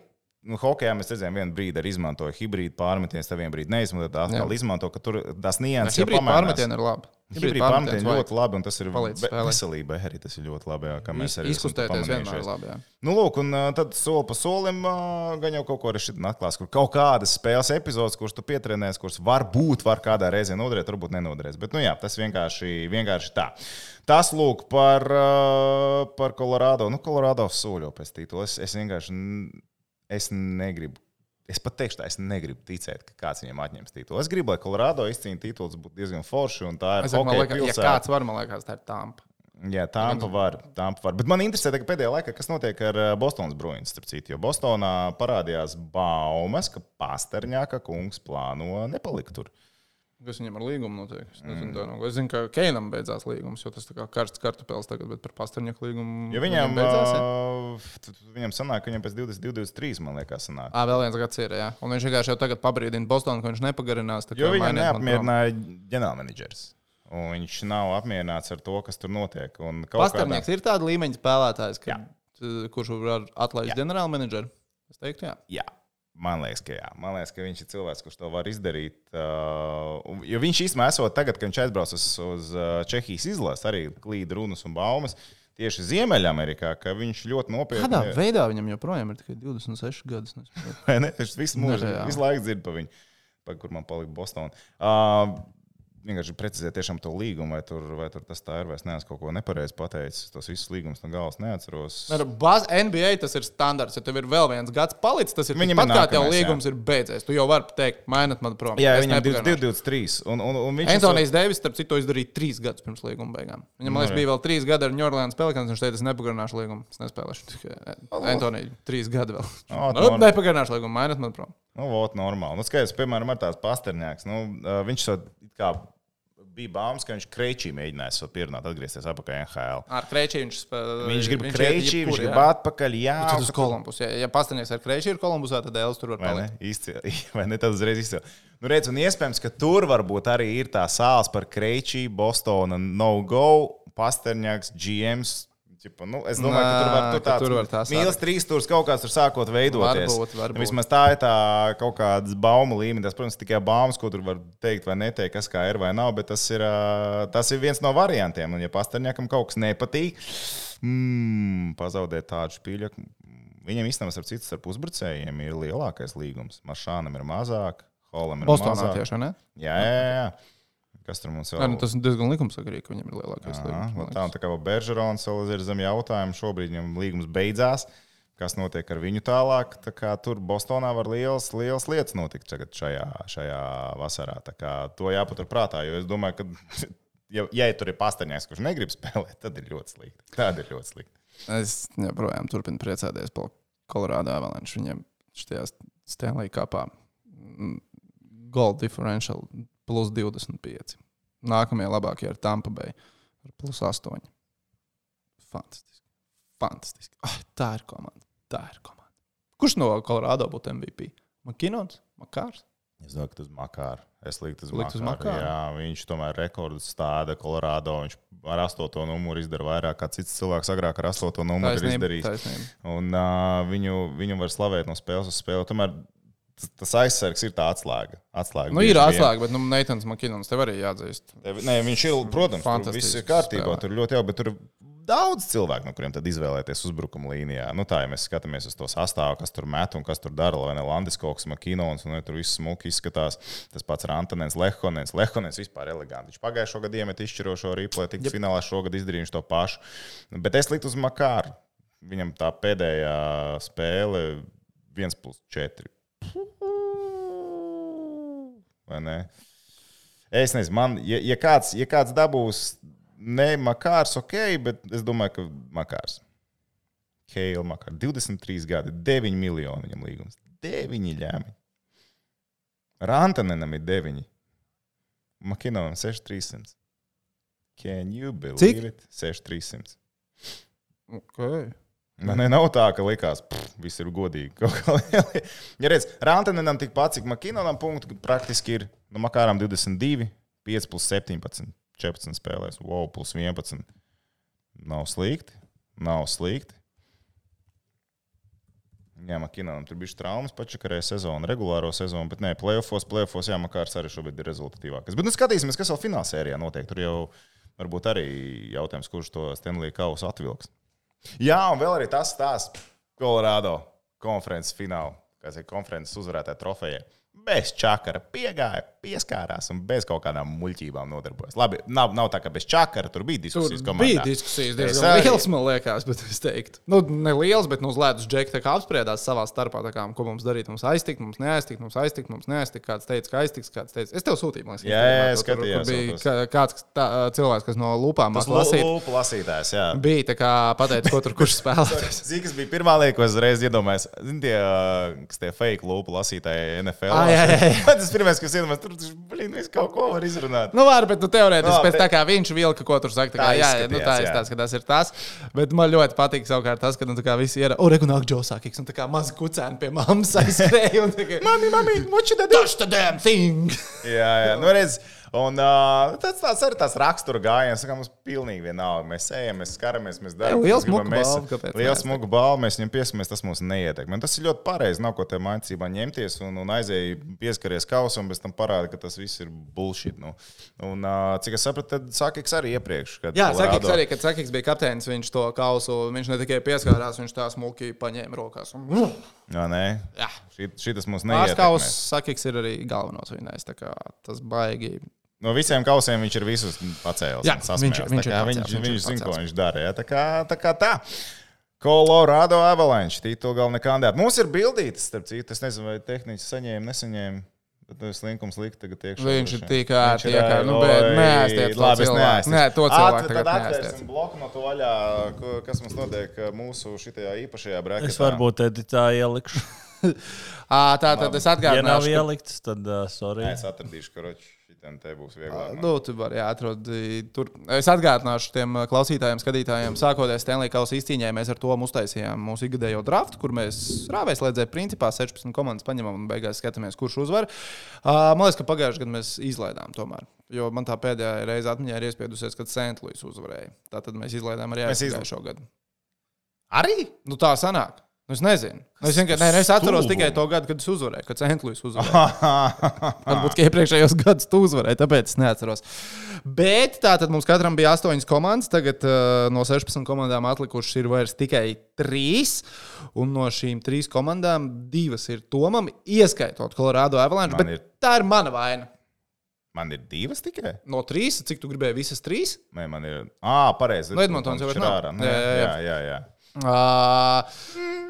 nu, hokeja mēs redzējām, vienu brīdi arī izmantoja hibrīdu pārmetienu, tad vienu brīdi neizmantoja. Tā atkal izmanto, ka tur tās nianses jau Hibrīda pamainās. pārmetieni ir labi. Hibrīda pārmetieni ļoti labi, un tas ir veselībai arī tas ir ļoti labi. Jā, kā mēs arī Izkustēties vienmēr ir labi. jā. Nu, lūk, un tad soli pa solim gan jau kaut ko arī šeit atklās, kur kaut kādas spēles epizodes, kuras tu pietrenēsi, kuras varbūt var kādā reizē noderēt, varbūt nenoderēs. Bet, nu jā, tas vienkārši, vienkārši tā. Tas, lūk, par, par Colorado. Nu, Colorado soļo pēc titula. Es, es vienkārši es negribu. Es pat teikšu, tā, es negribu ticēt, ka kāds viņam atņems titulu. Es gribu, lai Colorado izcīnītu titulu, būtu diezgan forši. un Tā ir man hokeja liekas, ja kāds var, man liekas, tā ir tampa. Jā, tā var, tā var. Bet man interesē, tagad pēdējā laikā, kas notiek ar uh, Bostonas bruņu. Starp citu, jo Bostonā parādījās baumas, ka Pasterņāka kungs plāno nepalikt tur. Kas viņam ar līgumu notiek? Es, nezinu, mm. es zinu, ka Keinam beidzās līgums, jo tas ir karsts kartupēlis tagad, bet par pastarņaku līgumu. Jo viņam, beidzās. Ja? uh, viņam sanāk, ka viņam pēc 22, 23, man liekas, sanāk. À, vēl viens gads ir, jā. Un viņš vienkārši jau tagad pabrīdina Bostonu, ka viņš nepagarinās. kā Jo viņam neapmierināja ģenerālmenedžers. Un viņš nav apmierināts ar to, kas tur notiek. Kaut kādā- ir tāda līmeņa spēlētājs, ka, Jā. kurš var atlaist ģenerālmenedžeru. Es teiktu, jā. Jā. Man liekas, ka jā. Man liekas, ka viņš ir cilvēks, kurš to var izdarīt. Uh, jo viņš īstenībā esot tagad, kad viņš aizbrauc uz, uz uh, Čehijas izlases, arī klīda runas un baumas. Tieši Ziemeļamerikā, ka viņš ļoti nopietni Kādā veidā viņam joprojām ir tikai 26 gadus? [LAUGHS] ne? Viņš visu mūžu, visu laiku dzird par viņu, par kur man palika Bostonā. Uh, vienkārši precizēt tiešām to līgumu, vai tur, vai tur tas tā ir, vai es neesmu kaut ko nepareizi pateicis. Tos visus līgumus no galvas neatceros. Ar baz, NBA tas ir standarts. Ja tev ir vēl viens gads palicis, tas ir Viņam pat kā tev nākamais, jā. līgums ir beidzies. Tu jau vari teikt, mainiet man prom. Jā, Es viņam ir nepagarināšu. 23. Un, un, un viņš Antonius Deivis, starp citu, izdarīja trīs gadus pirms līguma beigām. Viņam, man liekas, Nu, bija vēl trīs gadi ar New Orleans Pelikans. Viņš teica, es nepagarināšu līgumu. Es nespēlēšu. Tikai Antonija, trīs gadi vēl. [LAUGHS] Nu, nepagarināšu līgumu, mainiet man prom. Nu, vot, normāli. Nu, skaidrs, piemēram, ar tās pasterņāks. Nu, uh, viņš kā bija bāmas, ka viņš krečī mēģinājis so pierunāt, atgriezties atpakaļ NHL. Ar Kreičī viņš spēlē. Viņš grib krečī, viņš grib atpakaļ. Jā, Tas uz Kolumbus. Ja, ja pastāvnieks ar Kreičī ir Kolumbusā, tad Dēls tur var Vai ne? palikt. Izcili. [LAUGHS] Vai ne? Tas uzreiz izcili. Nu, redz, un iespējams, ka tur varbūt arī ir tā sāls par Kreičī, Bostona, No Go, Pasterņāks, GMs. Ķipa, nu, es domāju, ka tur var, Nā, tur tāds, tur var tā mīlas trīs stūris kaut kāds tur sākot veidoties. Varbūt, varbūt. Vismaz tā ir tā kaut kādas baumu līmenis. Tas, protams, tikai baumas, ko tur var teikt vai neteikt, kas kā ir vai nav, bet tas ir, tas ir viens no variantiem. Un, ja Pasterņākam kaut kas nepatīk, mm, pazaudēt tādu spīļu. Viņam īstenībā, ar citu starp uzbrucējiem, ir lielākais līgums. Maršānam ir mazāk, Holam ir Bostonā mazāk. tieši, ne? Jā, jā, jā. Kas tur mums vēl Nē, nu, tas ir diezgan likumsakarīgi, ka viņam ir lielākais Aha, līgums. nu Tā, tā kā vēl Beržerons vēl ir zem jautājuma, šobrīd viņam līgums beidzās. Kas notiek ar viņu tālāk? Tā kā tur Bostonā var liels, liels lietas notikt šajā, šajā vasarā. Kā To jāpaturprātā, jo es domāju, ka, [LAUGHS] ja, ja tur ir pastaņāks, kurš negrib spēlēt, tad ir ļoti slikti. Tad ir ļoti slikti. Es joprojām turpinu priecāties par Colorado Avalanche. Viņiem šajā Stanley kapā mm, gold differential plus 25. Nākamie labākie ir Tampa Bay ar plus 8. Fantastiski. Fantastiski. Ah, tā ir komanda. Tā ir komanda. Kurš no Colorado būtu MVP? Makinons? Makārs? Es domāju, ka tas ir Makārs. Es liktu uz Makāru. Jā, viņš tomēr rekordus stāda Kolorādo. Viņš ar astoto numuru izdara vairāk kā cits cilvēks agrāk ar astoto numuru ir Taisnība. izdarījis. taisnība. Un uh, viņu, viņu var slavēt no spēles uz spēli. Tomēr tas- aizsargs ir tā atslēga. atslēga Nu, ir vien. atslēga, bet nu, Neitans Makinons tev arī jāatzīst. Nē, viņš ir, protams, tur viss ir kārtībā. spēlē. Tur ļoti jau, bet tur ir daudz cilvēku, no kuriem tad izvēlēties uzbrukuma līnijā. Nu, tā, ja mēs skatāmies uz to sastāvu, kas tur met un kas tur dara, vai ne Landis Koks, Makinons, un ja tur viss smuki izskatās. Tas pats ir Antonēns Lehonens. Lehonens vispār eleganti. Viņš pagājušo gadu iemet izšķirošo rīplē, tik yep. finālā šogad izdarīja viņš to pašu. Bet es liktu uz Makāru. Viņam tā pēdējā spēle 1 plus 4. Vai ne? Es nezinu, man, ja, ja, kāds, ja kāds dabūs, ne makārs, ok, bet es domāju, ka makārs. Keila makārs. 23 gadi, 9 miljoni viņam līgums. 9 ļāmi. Rantanenam ir 9. Makinonam 6300. Can you believe Cik? it? 6300. Okay. Man nav tā, ka likās, ka viss ir godīgi. [LAUGHS] Ja redz, Rantanenam tik pats, cik Makinonam punktu, praktiski ir no Makārām 22, 5 plus 17, 14 spēlēs, wow, plus 11. Nav slikti, nav slikti. Jā, Makinonam tur bija traumas, pačakarēja sezonu, regulāro sezonu, bet nē, playoffs, playoffs, jā, Makārs arī šobrīd ir rezultatīvākais. Bet nu skatīsimies, kas vēl finālsērijā notiek. Tur jau varbūt arī jautājums, kurš to Stanley kausu atvilks. Jā, un vēl arī tas stāsts Colorado konferences finālā, kas ir konferences uzvarētāja trofeja. Bez čakara piegāja, pieskārās un bez kaut kādām muļķībām nodarbojas. Labi, nav, nav tā, ka bez čakara tur bija Tur diskusijas bija komandā. diskusijas Es diezgan arī- liels, man liekas, bet es teiktu, nu, ne liels, bet nu, uz ledus džekta apspriedās savā starpā, kā, ko mums darīt. Mums aiztikt, mums neaiztikt, mums aiztikt, mums neaiztikt. Kāds teica, ka aiztiks, kāds teica, es tev sūtīju, man liekas, Jā, jā, Instagramā, tur- tur bija kā- kāds tā, cilvēks, kas no māca lasīt. lūpu lasītājs, jā. Bija tā kā pateicis, ko tur kurš [LAUGHS] spēlē. Zini, kas bija pirmā lieta, ko es uzreiz iedomājos? Zini, tie, kas tie fake lūpu lasītāji NFL. Ā, jā, jā, jā. [LAUGHS] Tas pirmais, kas iedomājās, tur taču, blīn, viss kaut ko var izrunāt. Nu, var, bet nu, teorētiski No, pēc bet- tā kā viņš vilka, ko tur saka, tā, Tā kā, jā, jā, nu, tā izskatījās, jā. ka tas ir tas. Bet man ļoti patīk savukārt tas, ka nu, tā visi ir, o, regunāk, Džosākīgs, un tā kā mazi kucēni pie mammas aizskrēja. tā kā, Mami, mami, what you done? Touch the damn thing! Jā, jā, nu redz. Un uh, tas tāds arī tas rakstura gājiens, ka mums pilnīgi vienalga. Mēs ejam, mēs skaramies, mēs darām. Liels mēs- balvu, Liels smuku balvu, mēs viņam pieskamies, tas mūs neietekmē. Tas ir ļoti pareizi. Nav ko te mācībā ņemties un, un aizēji pieskaries kausam, bet tam parāda, ka tas viss ir bullshit. Nu. Un, uh, cik es sapratu, tad Sakiks arī iepriekš. Jā, Sakiks arī, kad Sakiks bija kapteinis, viņš to kausu, viņš ne tikai pieskārās, viņš tā smuki paņēma rokās. Un, Jā, nē, jā, šī, šī tas mums Pārskaus neietekmē. Sakiks ir arī galvenos viņais, tā kā tas baigi. No visiem kausiem viņš ir visus pacēlis. Jā, viņš- viņš ir viņš, pacēlis, viņš viņš, viņš zina, ko viņš dara. Jā, tā kā tā. Kā tā. Colorado Avalanche, titulo galvenā kandidāta. Mums ir bildītas, starp citu, es nezinu, vai tehniski saņēma, nesaņēma. Bet nu, es linkums likt tagad iekšā. Viņš ir droši vien. tik ārti, Viņš ir, iekā, nu, bet neaiztiec to labi, es cilvēku. neaiztiecu. Nē, to cilvēku At- tagad atvērsim bloku no to vaļā, ko- kas mums notiek uh, mūsu šitajā īpašajā breketā. Es varbūt editā ielikšu. [LAUGHS] Ā, Tā tad es Ja nav atgādināšu. ielikts, tad uh, sorry. Nē, es atradīšu, ka šitam te būs vieglāk. Nu, tu vari atrast tur. Es atgādināšu tiem uh, klausītājiem, skatītājiem, sākoties Stanley Kausa izcīņai, mēs ar to uztaisījām mūsu ikgadējo draftu, kur mēs rāvēslēdzē principā 16 komandas paņemam un beigās skatāmies, kurš uzvar. Uh, Man liekas, ka pagājušajā gadā mēs izlaidām tomēr. Jo man tā pēdējā reize atmiņā ir iespiedusies, kad Sentlīs uzvarēja. Tā tad mēs izlaidām arī Mēs aizgājušo gadu. Arī? Nu, tā sanāk. Nu, es nezinu. Nu, es, vienkārši, nē, es atceros tikai to gadu, kad es uzvarēju, kad Sentlīs uzvarēja. [LAUGHS] Varbūt iepriekšējos gados tu uzvarēji, tāpēc es neatceros. Bet tā tad mums katram bija astoņas komandas. Tagad uh, no 16 komandām atlikušas ir vairs tikai trīs. Un no šīm trīs komandām divas ir Tomam, ieskaitot Colorado Avalanche. Man ir- tā ir mana vaina. Man ir divas tikai. No trīs, cik tu gribēji visas trīs? Nē, man ir. Ah, pareizi. Nu, Edmontons jau ir ārā. Jā, jā, Jā, jā. Uh,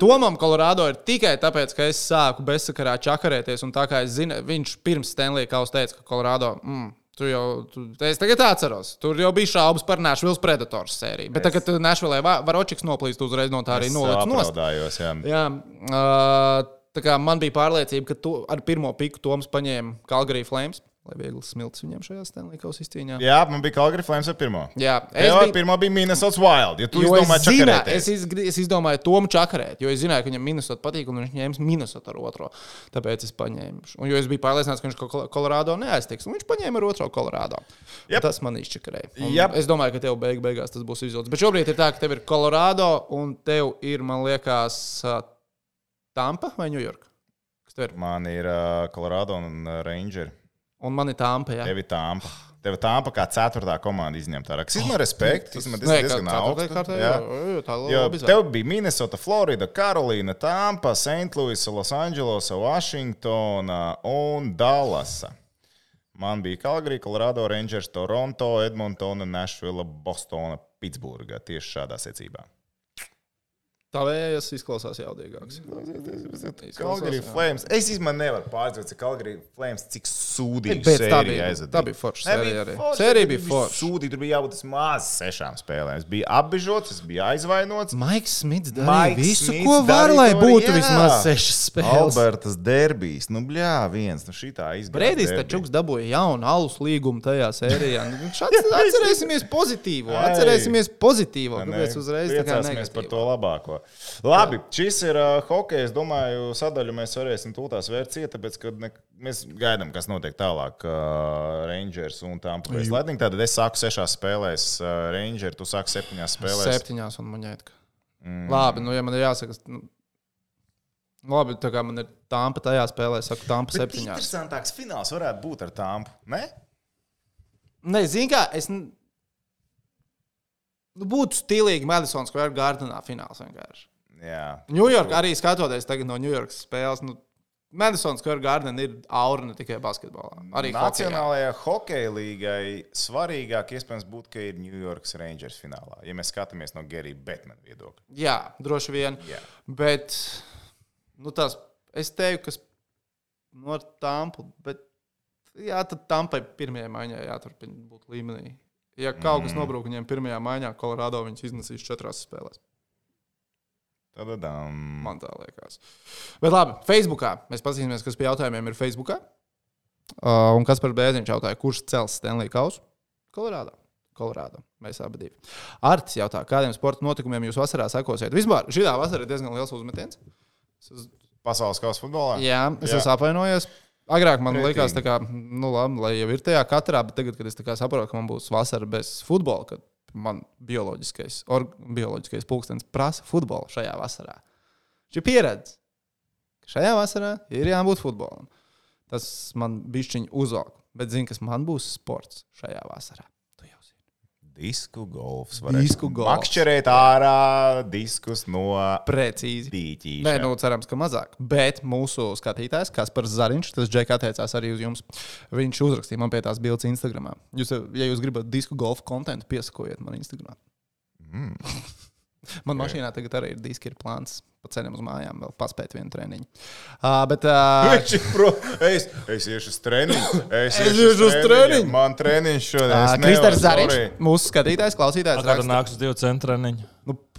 Tomam Colorado ir tikai tāpēc, ka es sāku bezsakarā čakarēties. Un tā kā es zinu, viņš pirms Stanley Kausa teica, ka Colorado. Mm, Tu jau, tu, es tagad atceros, tur jau bija šaubas par Nashville Predators sēriju. Bet tagad, kad Nashville Varočiks noplīst, uzreiz no tā arī Es noliec nost. jā. Jā, uh, tā kā man bija pārliecība, ka tu ar pirmo piku Toms paņēma Calgary Flames, lai viegli smilts viņam šajā Stanley Kausa izcīņā. Jā, man bija Calgary Flames ar pirmo. Jā, Es biju... Pirmā bija Minnesota Wild. Ja tu Jo es, izdomāji zinu, čakarēties. es, izgri- es izdomāju Tomu čakarēt, jo es zināju, ka viņam Minnesota patīk, un viņš ņēma Minnesota ar otro. Tāpēc es paņēmu. Un jo es biju pārliecināts, ka viņš Kol- Kolorādo neaiztiks, un viņš paņēma ar otro Kolorādo. Jep. Tas man izčakarēja. Jep. Es domāju, ka tev beig beigās tas būs izdodas. Bet šobrīd ir tā, ka tev ir Kolorādo, un tev ir, man liekas, Tampa vai Ņujorka. Man ir uh, Colorado un uh, Ranger. Un man ir Tampa. Jā. Tev ir Tampa. Tev ir Tampa kā ceturtā komanda izņemta. Kas izmanto respektu? Tas man diezgan augsts. kārtē, Jā. jā, tā Jo tev bija Minnesota, Florida, Karolīna, Tampa, St. Louis, Los Angeles, Washingtona un Dallasa. Man bija Calgary, Colorado Rangers, Toronto, Edmontona, Nashville, Bostona, Pitsburgā. Tieši šādā secībā. Tā vējas izklausās jaudīgāks. Calgary jā. Flames. Es īstenībā nevaru pārdzīvot, cik Calgary Flames, cik sūdīgi Bet tā bija- tā bija forša sērija arī. forša, Sērija bija forša. Sūdīgi, tur bija jābūt maz sešām spēlēm. Es biju apbežots, es biju aizvainots. Maiks Smits darīja Maiks visu, Smits ko var, lai būtu jā. vismaz sešas spēles. Albertas derbijas, nu bļā, viens, nu šitā izgāja. Brīdīs derbija. taču dabūja jaunu alus līgumu tajā sērijā. Nu, [LAUGHS] atcer- Atcerēsimies pozitīvo. Atcerēsimies pozitīvo. Kāpēc uzreiz tā kā Priecāsimies par negatīvo? to labāko. Labi, šis ir uh, hockey. Es domāju, sadaļu mēs varēsim tūlīt vērt ciet, tāpēc, ka ne, mēs gaidām, kas notiek tālāk. Uh, Rangers un Tampa Bay Lightning. Tad es sāku sešās spēlēs uh, Rangers, tu sāki septiņās spēlēs. Septiņās un maņētka. Mm. Labi, nu, ja man ir jāsaka, nu, labi, tā kā man ir tāmpa tajā spēlē, es saku tāmpa Bet septiņās. interesantāks fināls varētu būt ar Tampu. Ne? Nē, zini kā, es. Nu, būtu stilīgi Madison Square Gardenā fināls vienkārši. Jā. Ņujorka arī skatoties no Ņujorkas spēles. Nu, Madison Square Garden ir aura ne tikai basketbolā. Arī. Nacionālajā hokeja līgai svarīgāk iespējams būtu, ka ir New York Rangers finālā. Ja mēs skatāmies no Gerija Betmana viedokļa. Jā, droši vien. Jā. Bet nu, tās, es teiktu, ka no Tampa, bet jā, tad Tampai pirmajai maiņai jāturpina būt līmenī. Ja kaut kas nobrūk viņiem pirmajā maiņā, Colorado viņus iznesīs četrās spēlēs. Tad um, Man tā liekas. Bet labi, Facebookā mēs paskatīsimies, kas pie jautājumiem ir Facebookā. Uh, un kas par bēziņu jautāja, kurš cels Stanley Kausu? Kolorādo. Kolorādo. Mēs abi divi. Artis jautā, kādiem sporta notikumiem jūs vasarā sekosiet? Vispār šī vasara ir diezgan liels uzmetiens. Es pasaules kausa futbolā. Jā, es Jā. esmu apvainojies. Agrāk man Pretīgi. likās, kā, nu, labi, lai jau ir tajā katrā, bet tagad, kad es saprotu, ka man būs vasara bez futbola, kad man bioloģiskais, or, bioloģiskais pulkstenis prasa futbolu šajā vasarā. Šī pieredze, ka šajā vasarā ir jābūt futbolam. Tas man bišķiņ uzvalk, bet zini, kas man būs sports šajā vasarā. Disku golfs. Disku golfs. Makšķerēt ārā diskus no Precīzi. dīķīša. Nē, nu, cerams, ka mazāk. Bet mūsu skatītājs, kas par Zariņš, tas Džeks attiecās arī uz jums. Viņš uzrakstīja man pie tās bildes Instagram. Jūs, ja jūs gribat disku golfa kontekstu, piesakojiet man Instagram. Mm. Man mašīnā tagad arī ir diski, ir plāns pa ceļam uz mājām, vēl paspēt vienu treniņu. Uh, bet, uh, [LAUGHS] pro. Es, es iešu uz treniņu. Es, Es iešu uz treniņu. Man treniņš šodien. uh, es Kristers nevaru, Zariņš, mūsu skatītājs, klausītājs. Raksta- nāks uz divu centrāniņu? Nu,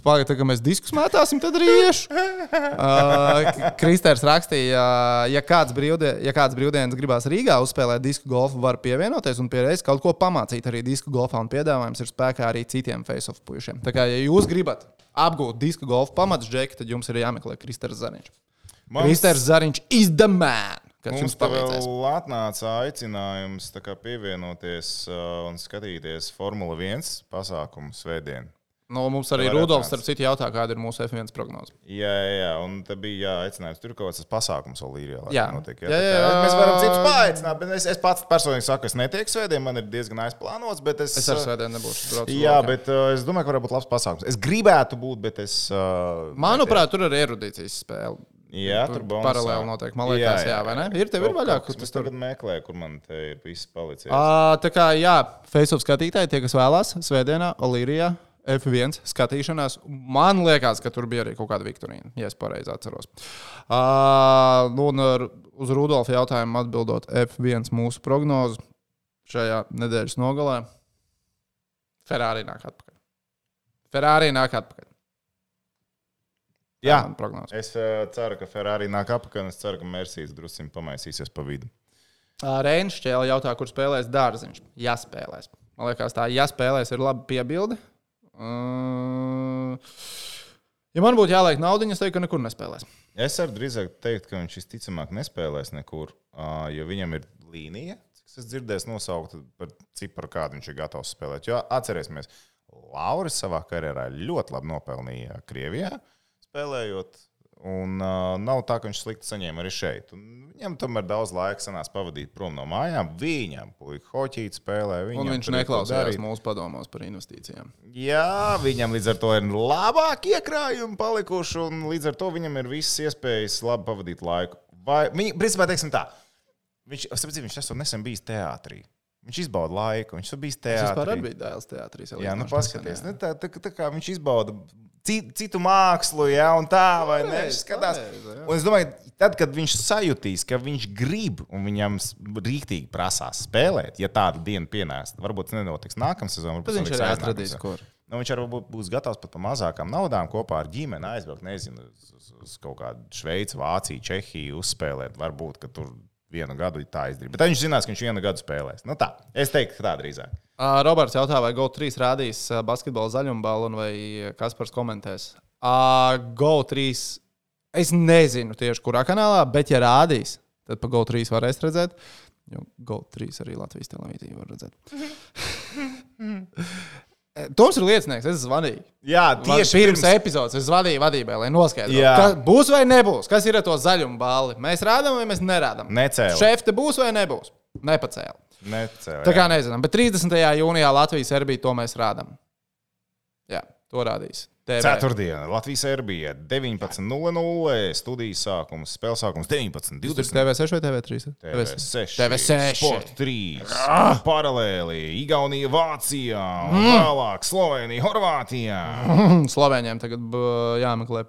Pagaidā, kad mēs diskus mētāsim, tad arī iešu. [LAUGHS] Uh, Kristers rakstīja, ja kāds, brīvdien, ja kāds brīvdienas gribās Rīgā uzspēlēt disku golfu, var pievienoties un pierādīt kaut ko pamācīt arī disku golfā. Un piedāvājums ir spēkā arī citiem face-off puišiem. Tā kā, ja jūs gribat apgūt disku golfu pamatus, Džeki, tad jums ir jāmeklē Kristers Zariņš. Mums- Kristers Zariņš is the man, kas Mums palīdzēs. vēl atnāca aicinājums tā pievienoties uh, un skatīties Formula 1 pasākumu svētdien. Nu, mums arī Rudolfs, starp citu, jautā, kāda ir mūsu F1 prognoze. Jā, jā, jā, un te bija jāaicinājums. Tur kaut kāds pasākums vēl ir. Jā. Notiek, Jā, jā, kā jā. Mēs varam citus paaicināt, bet es, es pats personīgi saku, es netieku svētdien, man ir diezgan aizplānots. bet Es, Es ar svētdienu nebūšu braucis. Jā, laukā. bet uh, es domāju, ka varētu būt labs pasākums. Es gribētu būt, bet es. Uh, Manuprāt, tur ir erudīcijas spēle. Jā, tur bonusā. paralēli notiek. Man liekas, jā, vai ne? Ir tev ir vaļā, kur tas tagad meklēju, kur man te ir viss palicis. Tā kā, jā, Facebook skatītāji, tie, kas vēlās, Svētdienā, Olīrijā, F1 skatīšanās, man liekas, ka tur bija arī kaut kāda Viktorīna, ja es pareizi atceros. Uh, nu, un uz Rudolfa jautājumu atbildot F1 mūsu prognozi šajā nedēļas nogalē. Ferrari nāk atpakaļ. Ferrari nāk atpakaļ. Tā Jā. prognoze. Es uh, ceru, ka Ferrari nāk apakaļ, un es ceru, ka Mercedes drusku pamaisīsies pa vidu. Rēns šķēle jautā, kur spēlēs dārziņš. Jā, spēlēs. Man liekas, tā jāspēlēs ir laba piebilde. Ja man būtu jāliek naudu, es teiktu, ka nekur nespēlēs. Es varu drīzāk teikt, ka viņš visticamāk nespēlēs nekur, jo viņam ir līnija, cik es dzirdēju, nosaukt par ciparu, kādu viņš ir gatavs spēlēt. Jo atcerēsimies, Lauris savā karjerā ļoti labi nopelnīja Krievijā, spēlējot. Un uh, nav tā, ka viņš slikti saņēma arī šeit. Un viņam tomēr daudz laika sanās pavadīt prom no mājām. Viņam, puika, hoķīt spēlē. Un viņš darīt. mūsu padomos par investīcijām. Jā, viņam līdz ar to ir labāki iekrājumi palikuši, un līdz ar to viņam ir visas iespējas labi pavadīt laiku. Vai, viņa, principā, teiksim tā, viņš, saprotu, viņš esmu nesen bijis teātrī. Viņš izbauda laiku, viņš ir bijis vispār teātrī. arī bija dēls teātrī. Jā, nu paskaties, ne, tā, tā, tā kā viņš izbauda citu, mākslu, un tā, vai? Viņš skatās. Un es domāju, tad, kad viņš sajutīs, ka viņš grib un viņam rīktīgi prasās spēlēt, ja tāda diena pienāks, varbūt tas nenotiks nākamā sezonā. Tad viņš arī atradīs, kur. Nu, viņš arī būs, gatavs pat par mazākām naudām kopā ar ģimeni aizbraukt, nezinu, uz, uz, uz kaut kādu Šveici, Vāciju, Čehiju uzspēlēt. Varbūt, ka tur vienu gadu tā izdarīt. Bet viņš zinās, ka viņš vienu gadu spēlēs. Nu, tā. Es teiktu, ka tā drīzāk. Roberts jautā, vai GO3 rādīs uh, basketbola zaļumbalonu vai Kaspars komentēs. Uh, GO3 es nezinu tieši kurā kanālā, bet ja rādīs, tad pa GO3 varēs redzēt. Jo GO3 arī Latvijas televīzija var redzēt. [LAUGHS] Toms ir liecinieks, es zvanīju. Jā, Tieši tieši pirms epizodes es zvanīju vadībai, lai noskaidrotu, būs vai nebūs. Kas ir ar to zaļumu balli? Mēs rādām vai mēs nerādām? Necēla. Šefte būs vai nebūs? Nepacēla. Necēlē. Tā kā nezinām, bet 30. jūnijā Latvijas Serbija to mēs rādām. Jā, to rādīs. TV. Ceturtdiena, Latvijas Serbija 19.00. Studijas sākums, spēles sākums 19.20. Tas ir TV6 vai TV3? TV6, TV6. Sport 3, paralēli Igaunija, Vācija, un vēlāk Slovenija, Horvātija. [LAUGHS] Slovēņiem tagad jāmeklē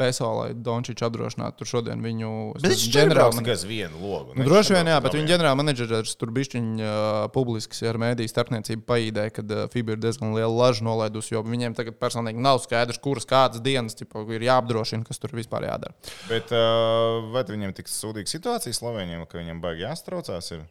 PSO, lai Dončičs apdrošinātu tur šodien viņu Bet viņš ģenerāli- tikai uz vienu logu. Nu, droši vien, jā, bet viņa ģenerālmenedžeris tur bija uh, publiski ar mēdīju starpniecību paīdēja, ka uh, FIBA ir diezgan liela laža nolaidusi, jo viņiem tagad personīgi nav skaidrs, kuras kādas dienas tipa, ir jāapdrošina, kas tur vispār jādara. Bet uh, vai viņiem tik sūdīga situācija Slovenijam, ka viņam baigi jāstraucās? Ir?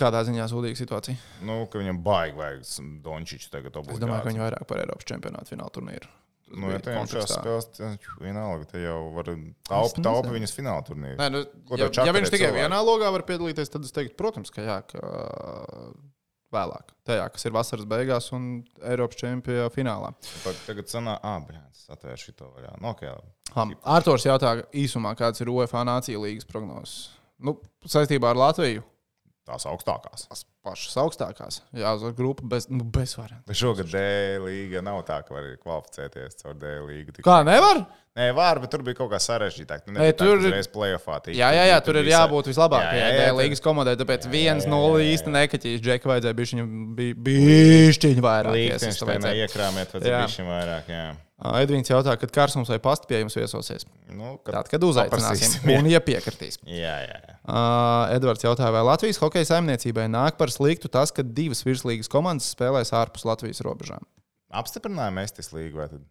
Kādā ziņā sūdīga situācija? Nu, ka viņam baigi vajag Dončiču tagad Es obligāti. domāju, ka viņi vairāk par Eiropas čempionātu finālu turnīru. Nu, ja jau šajās spēlēs, tad vienalga, te jau var taupīt nezinu. taupi viņas fināla turnīru. Nē, nu, ja, tev ja viņš tikai cilvēki? vienā logā var piedalīties, tad es teiktu, protams, ka jā, ka vēlāk. Tajā, kas ir vasaras beigās un Eiropas čempionā finālā. Tagad sanā, ah, brāl, es atvēršu to vaļā. Nu, okay. Ha, Arktūrs jautā īsumā, kāds ir UEFA Nācija līgas prognozes. Nu, saistībā ar Latviju tās augstākās. tās pašas augstākās. Jā, uz grupu bez, nu, bez variantiem. Šogad D līga nav tā, ka var kvalificēties caur D līgu. Tik- Kā nevar? Nē, var, bet tur bija kaut kā sarežģītāk. Nu, Nē, tā, tur ir- uzreiz playoffā tika. Jā, jā, jā tur ir bija sa- jābūt vislabākajai Jā, jā, jā, D tur- līgas komandai. Tāpēc Jā, viens jā, no jā, jā. īsti nekaķīs. Džeki vajadzēja bišķiņu vairāk. Liechtensteinā iesaistīt. iekrāmēt, Jā. vajadzēja bišķiņ vairāk. Jā. Edvīns jautā, kad Kārsums vai pasta pie jums viesosies. Nu, Tad, kad uzaicināsim, un ja piekritīs. Jā, jā, jā. Uh, Edvards jautā, vai Latvijas hokeja saimniecībai nāk par sliktu tas, ka divas virslīgas komandas spēlēs ārpus Latvijas robežām? Apstiprinājām Estis līgu. vai tad?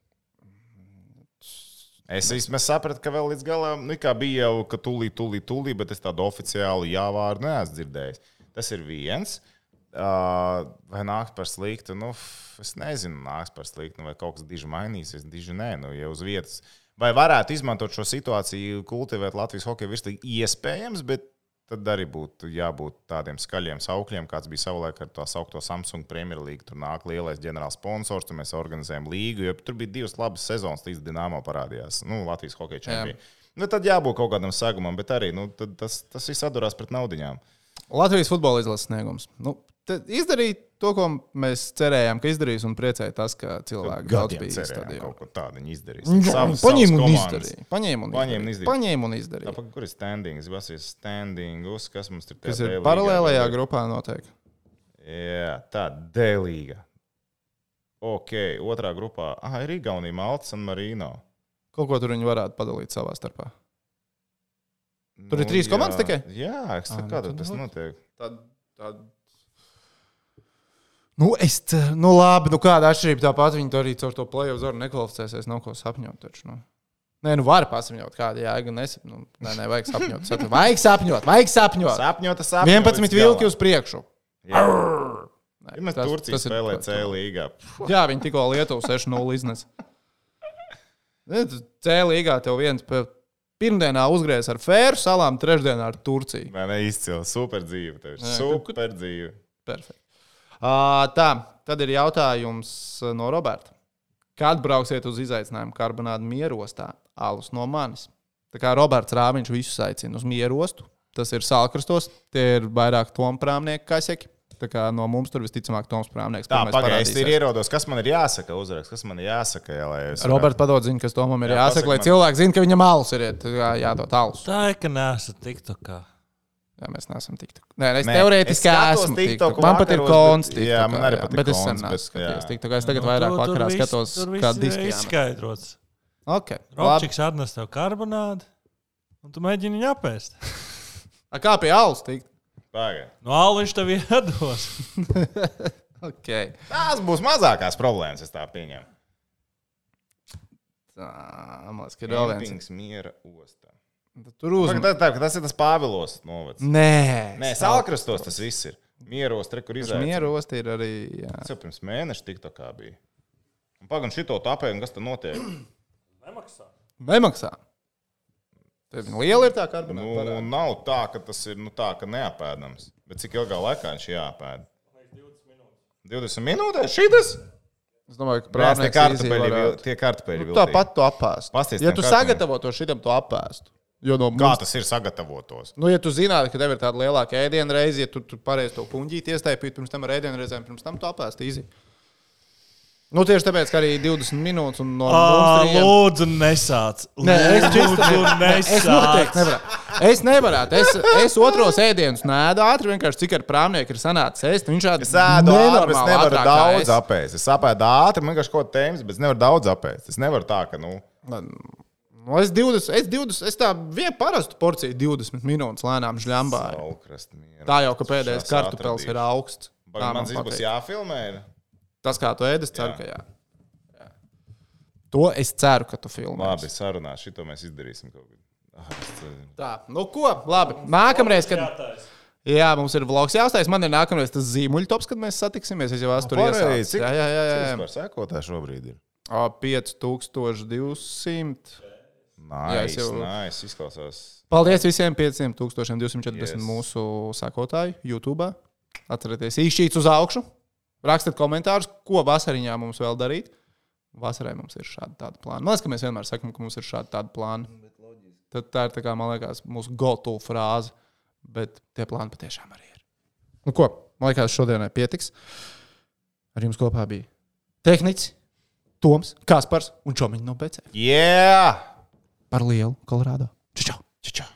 Es vismaz sapratu, ka vēl līdz galam, nu, bija jau, ka tūlīt, tūlīt, tūlīt, bet es tādu oficiālu jā vārdu neesmu dzirdējis. Tas ir viens. Uh, vai nāks par sliktu? Nu, es nezinu, nāks par sliktu, nu, vai kaut kas diži mainīsies. Diži nē, nu, jau uz vietas. Vai varētu izmantot šo situāciju, kultivēt Latvijas hokeja virslīgi? Iespējams, bet tad arī būtu jābūt tādiem skaļiem saukļiem, kāds bija savulaik ar to saukto Samsung Premjerlīgu. Tur nāk lielais ģenerāls sponsors, tur mēs organizējam līgu. jo Tur bija divas labas sezonas, līdz Dienāmo parādījās nu, Latvijas hokeja čempioni. Nu, tad jābūt kaut kādam sagumam, bet arī nu, tas, tas viss atdurās pret naudiņām. Latvijas futbola izlases sniegums. Nu, tad izdarīt to, ko mēs cerējām, ka izdarīs, un priecēja tas, ka cilvēki daudz bija stadionā. kaut ko tādu viņi izdarīs. Jā, Savas- Paņēma un komandas. izdarīja. Paņēma un Paņēma izdarīja. izdarīja. Paņēma un izdarīja. Tāpēc, kur ir standings? Tas ir standings, kas mums ir Kas tajā ir paralēlajā grupā noteikti. Jā, tā D līga. Ok, otrā grupā. Ah, ir Igaunija, Malta un Marino. Kaut ko tur viņi varētu padalīt savā starpā. Tur ir Nu, trīs komandas jā. tikai? Jā, es nu kā tad tas nu- notiek. Tad, tad... Nu, es nu, labi, nu, kāda atšķirība tāpat viņi to arī caur to plēsoņu zoru nekvalificēsies. Nav ko sapņot. Taču, nu. Nē, nu, var pasapņot, kāda jēga. Nesap... Nu, nē, nē, vajag sapņot. Sapņot. Vajag sapņot, vajag sapņot. Sapņot, sapņot. 11 vilki uz priekšu. Jā, Nē, mēs tas- Turcija tas ir- spēlē C līgā. Jā, viņi tikko Lietuvu 6-0 iznesa. Ne, tu C līgā tev viens pirmdienā uzgriezis ar Fēru salām, trešdienā ar Turciju. Nē, ne, izcili. Super dzīve. Tev ir super dzīve. Perfekti. Tā, tad ir jautājums no Roberta. Kad brauksiet uz izaicinājumu karbonādu mierostā? Alus no manis. Tā kā Roberts Rāviņš visus aicina uz mierostu. Tas ir Salkrastos, tie ir vairāk tomprāmnieku kaseki. Tā kā no mums tur visticamāk Toms Prāmnieks. Tā, pirmais pagaidi, es ir ierodos, kas man ir jāsaka uzrakst, kas man ir jāsaka, jā, lai es. Roberts padod ziņu, kas Tomam ir Jā, jāsaka, lai man. cilvēki zinātu, ka viņam alus ir jādod alus. Tā ir, ka nesat TikTokā. Jā, mēs neesam tik. Nē, es Nē, teorētiski es esmu. TikToku TikTok. Man pat ir konts. bet- jā, man arī patīk Bet es sen skatījies. jā. TikTokā. Es tagad vairāk vakarā skatos, kā diski. ir izskaidrots. Okay. Robčiks atnes tev karbonādu, un tu mēģini viņu apēst. [LAUGHS] A, Kā pie alus tikt? Pagaidi. No alus tev [LAUGHS] iedos. [LAUGHS] Okay. Tās būs mazākās problēmas, es tā pieņemu. Tā, man liekas, ka ir vēl viens. Miera ostā. Tur uzmanīgi. Tā, tā, tas ir tas novads. Nē, Nē, Salkrastos tas viss ir. Mieros, tre, kur. Mieru osti ir arī. Jā. Tas jau pirms mēneša tik tā kā bija. Un pagaidām šito tapēju, un kas tur notiek? Nemaksā. Tev liela ir tā Nu, karbonāta. nav tā, ka tas ir nu, tā, ka neapēdams. Bet cik ilgā laikā viņš jāapēd? 20 minūtēs šitas? Es domāju, ka Prātā tie kartupeļi, varētu. tie kartupeļi. Nu. Tāpat to apēst. Pasties Ja tu kartupeļiem. sagatavotu šitam, to apēst. Jo no Kā mums, tas ir sagatavotos? nu, ja tu zinātu, ka tev ir tāda lielāka ēdienu reize, ja tu, tu pareizi to kuņģīti iestaipītu pirms tam ar ēdienu reizēm, pirms tam to apēst īsi. Nu, tieši tāpēc, ka arī 20 minūtes un no mums trījiem- Lūdzu, nesāc. Nē, es Lūdzu, Nē, es noteikti nesāc. nevaru. Es nevaru. Es, es otros ēdienus nēdu ātri, vienkārši cik ar prāmnieku ir sanācis ēst. Viņš šādi Es ēdu ātri, es nevaru ātrāk kā daudz es. apēst. Es apēdu ātri, man vienkārši kaut ko tēmas, bet es nevaru daudz apēst. Es nevaru tā, ka, nu, Nu, es 20, es 20, es tā vienu parastu porciju 20 minūtes lēnām žļambāju. Tā jau, ka pēdējais kartupels ir augsts. Tā man būs jāfilmē. Ir. Tas, kā tu ēdi, es ceru, jā. ka jā. jā. To es ceru, ka tu filmē. Labi, sarunā, šito mēs izdarīsim kaut kad. Ah, tā, nu ko, labi. Nākamreiz, kad. Jātājs. Jā, mums ir vlogs jāuztais. Man ir nākamais tas zīmuļtops, kad mēs satiksimies. Es jau esmu tur nu, iesācis. Jā, jā, jā. jā. Cik par sekotāju šobrīd ir? 5200. Nice, Jā, jau... nice, izklausās. Paldies visiem 5240 yes. mūsu sakotāju YouTube. Atcerieties, īšķīts uz augšu. Rakstiet komentārus, ko vasariņā mums vēl darīt. Vasarai mums ir šādi tādi plāni. Man liekas, ka mēs vienmēr sakām, ka mums ir šādi tādi plāni. Tad tā ir tā kā, man liekas, mūsu gotu frāze. Bet tie plāni patiešām arī ir. Nu, ko, man liekas, šodienai pietiks. Ar jums kopā bija tehnicis, Toms, Kaspars un Čomiņš no BC. Yeah! Par lielu Kolorādo. Čau! Čau!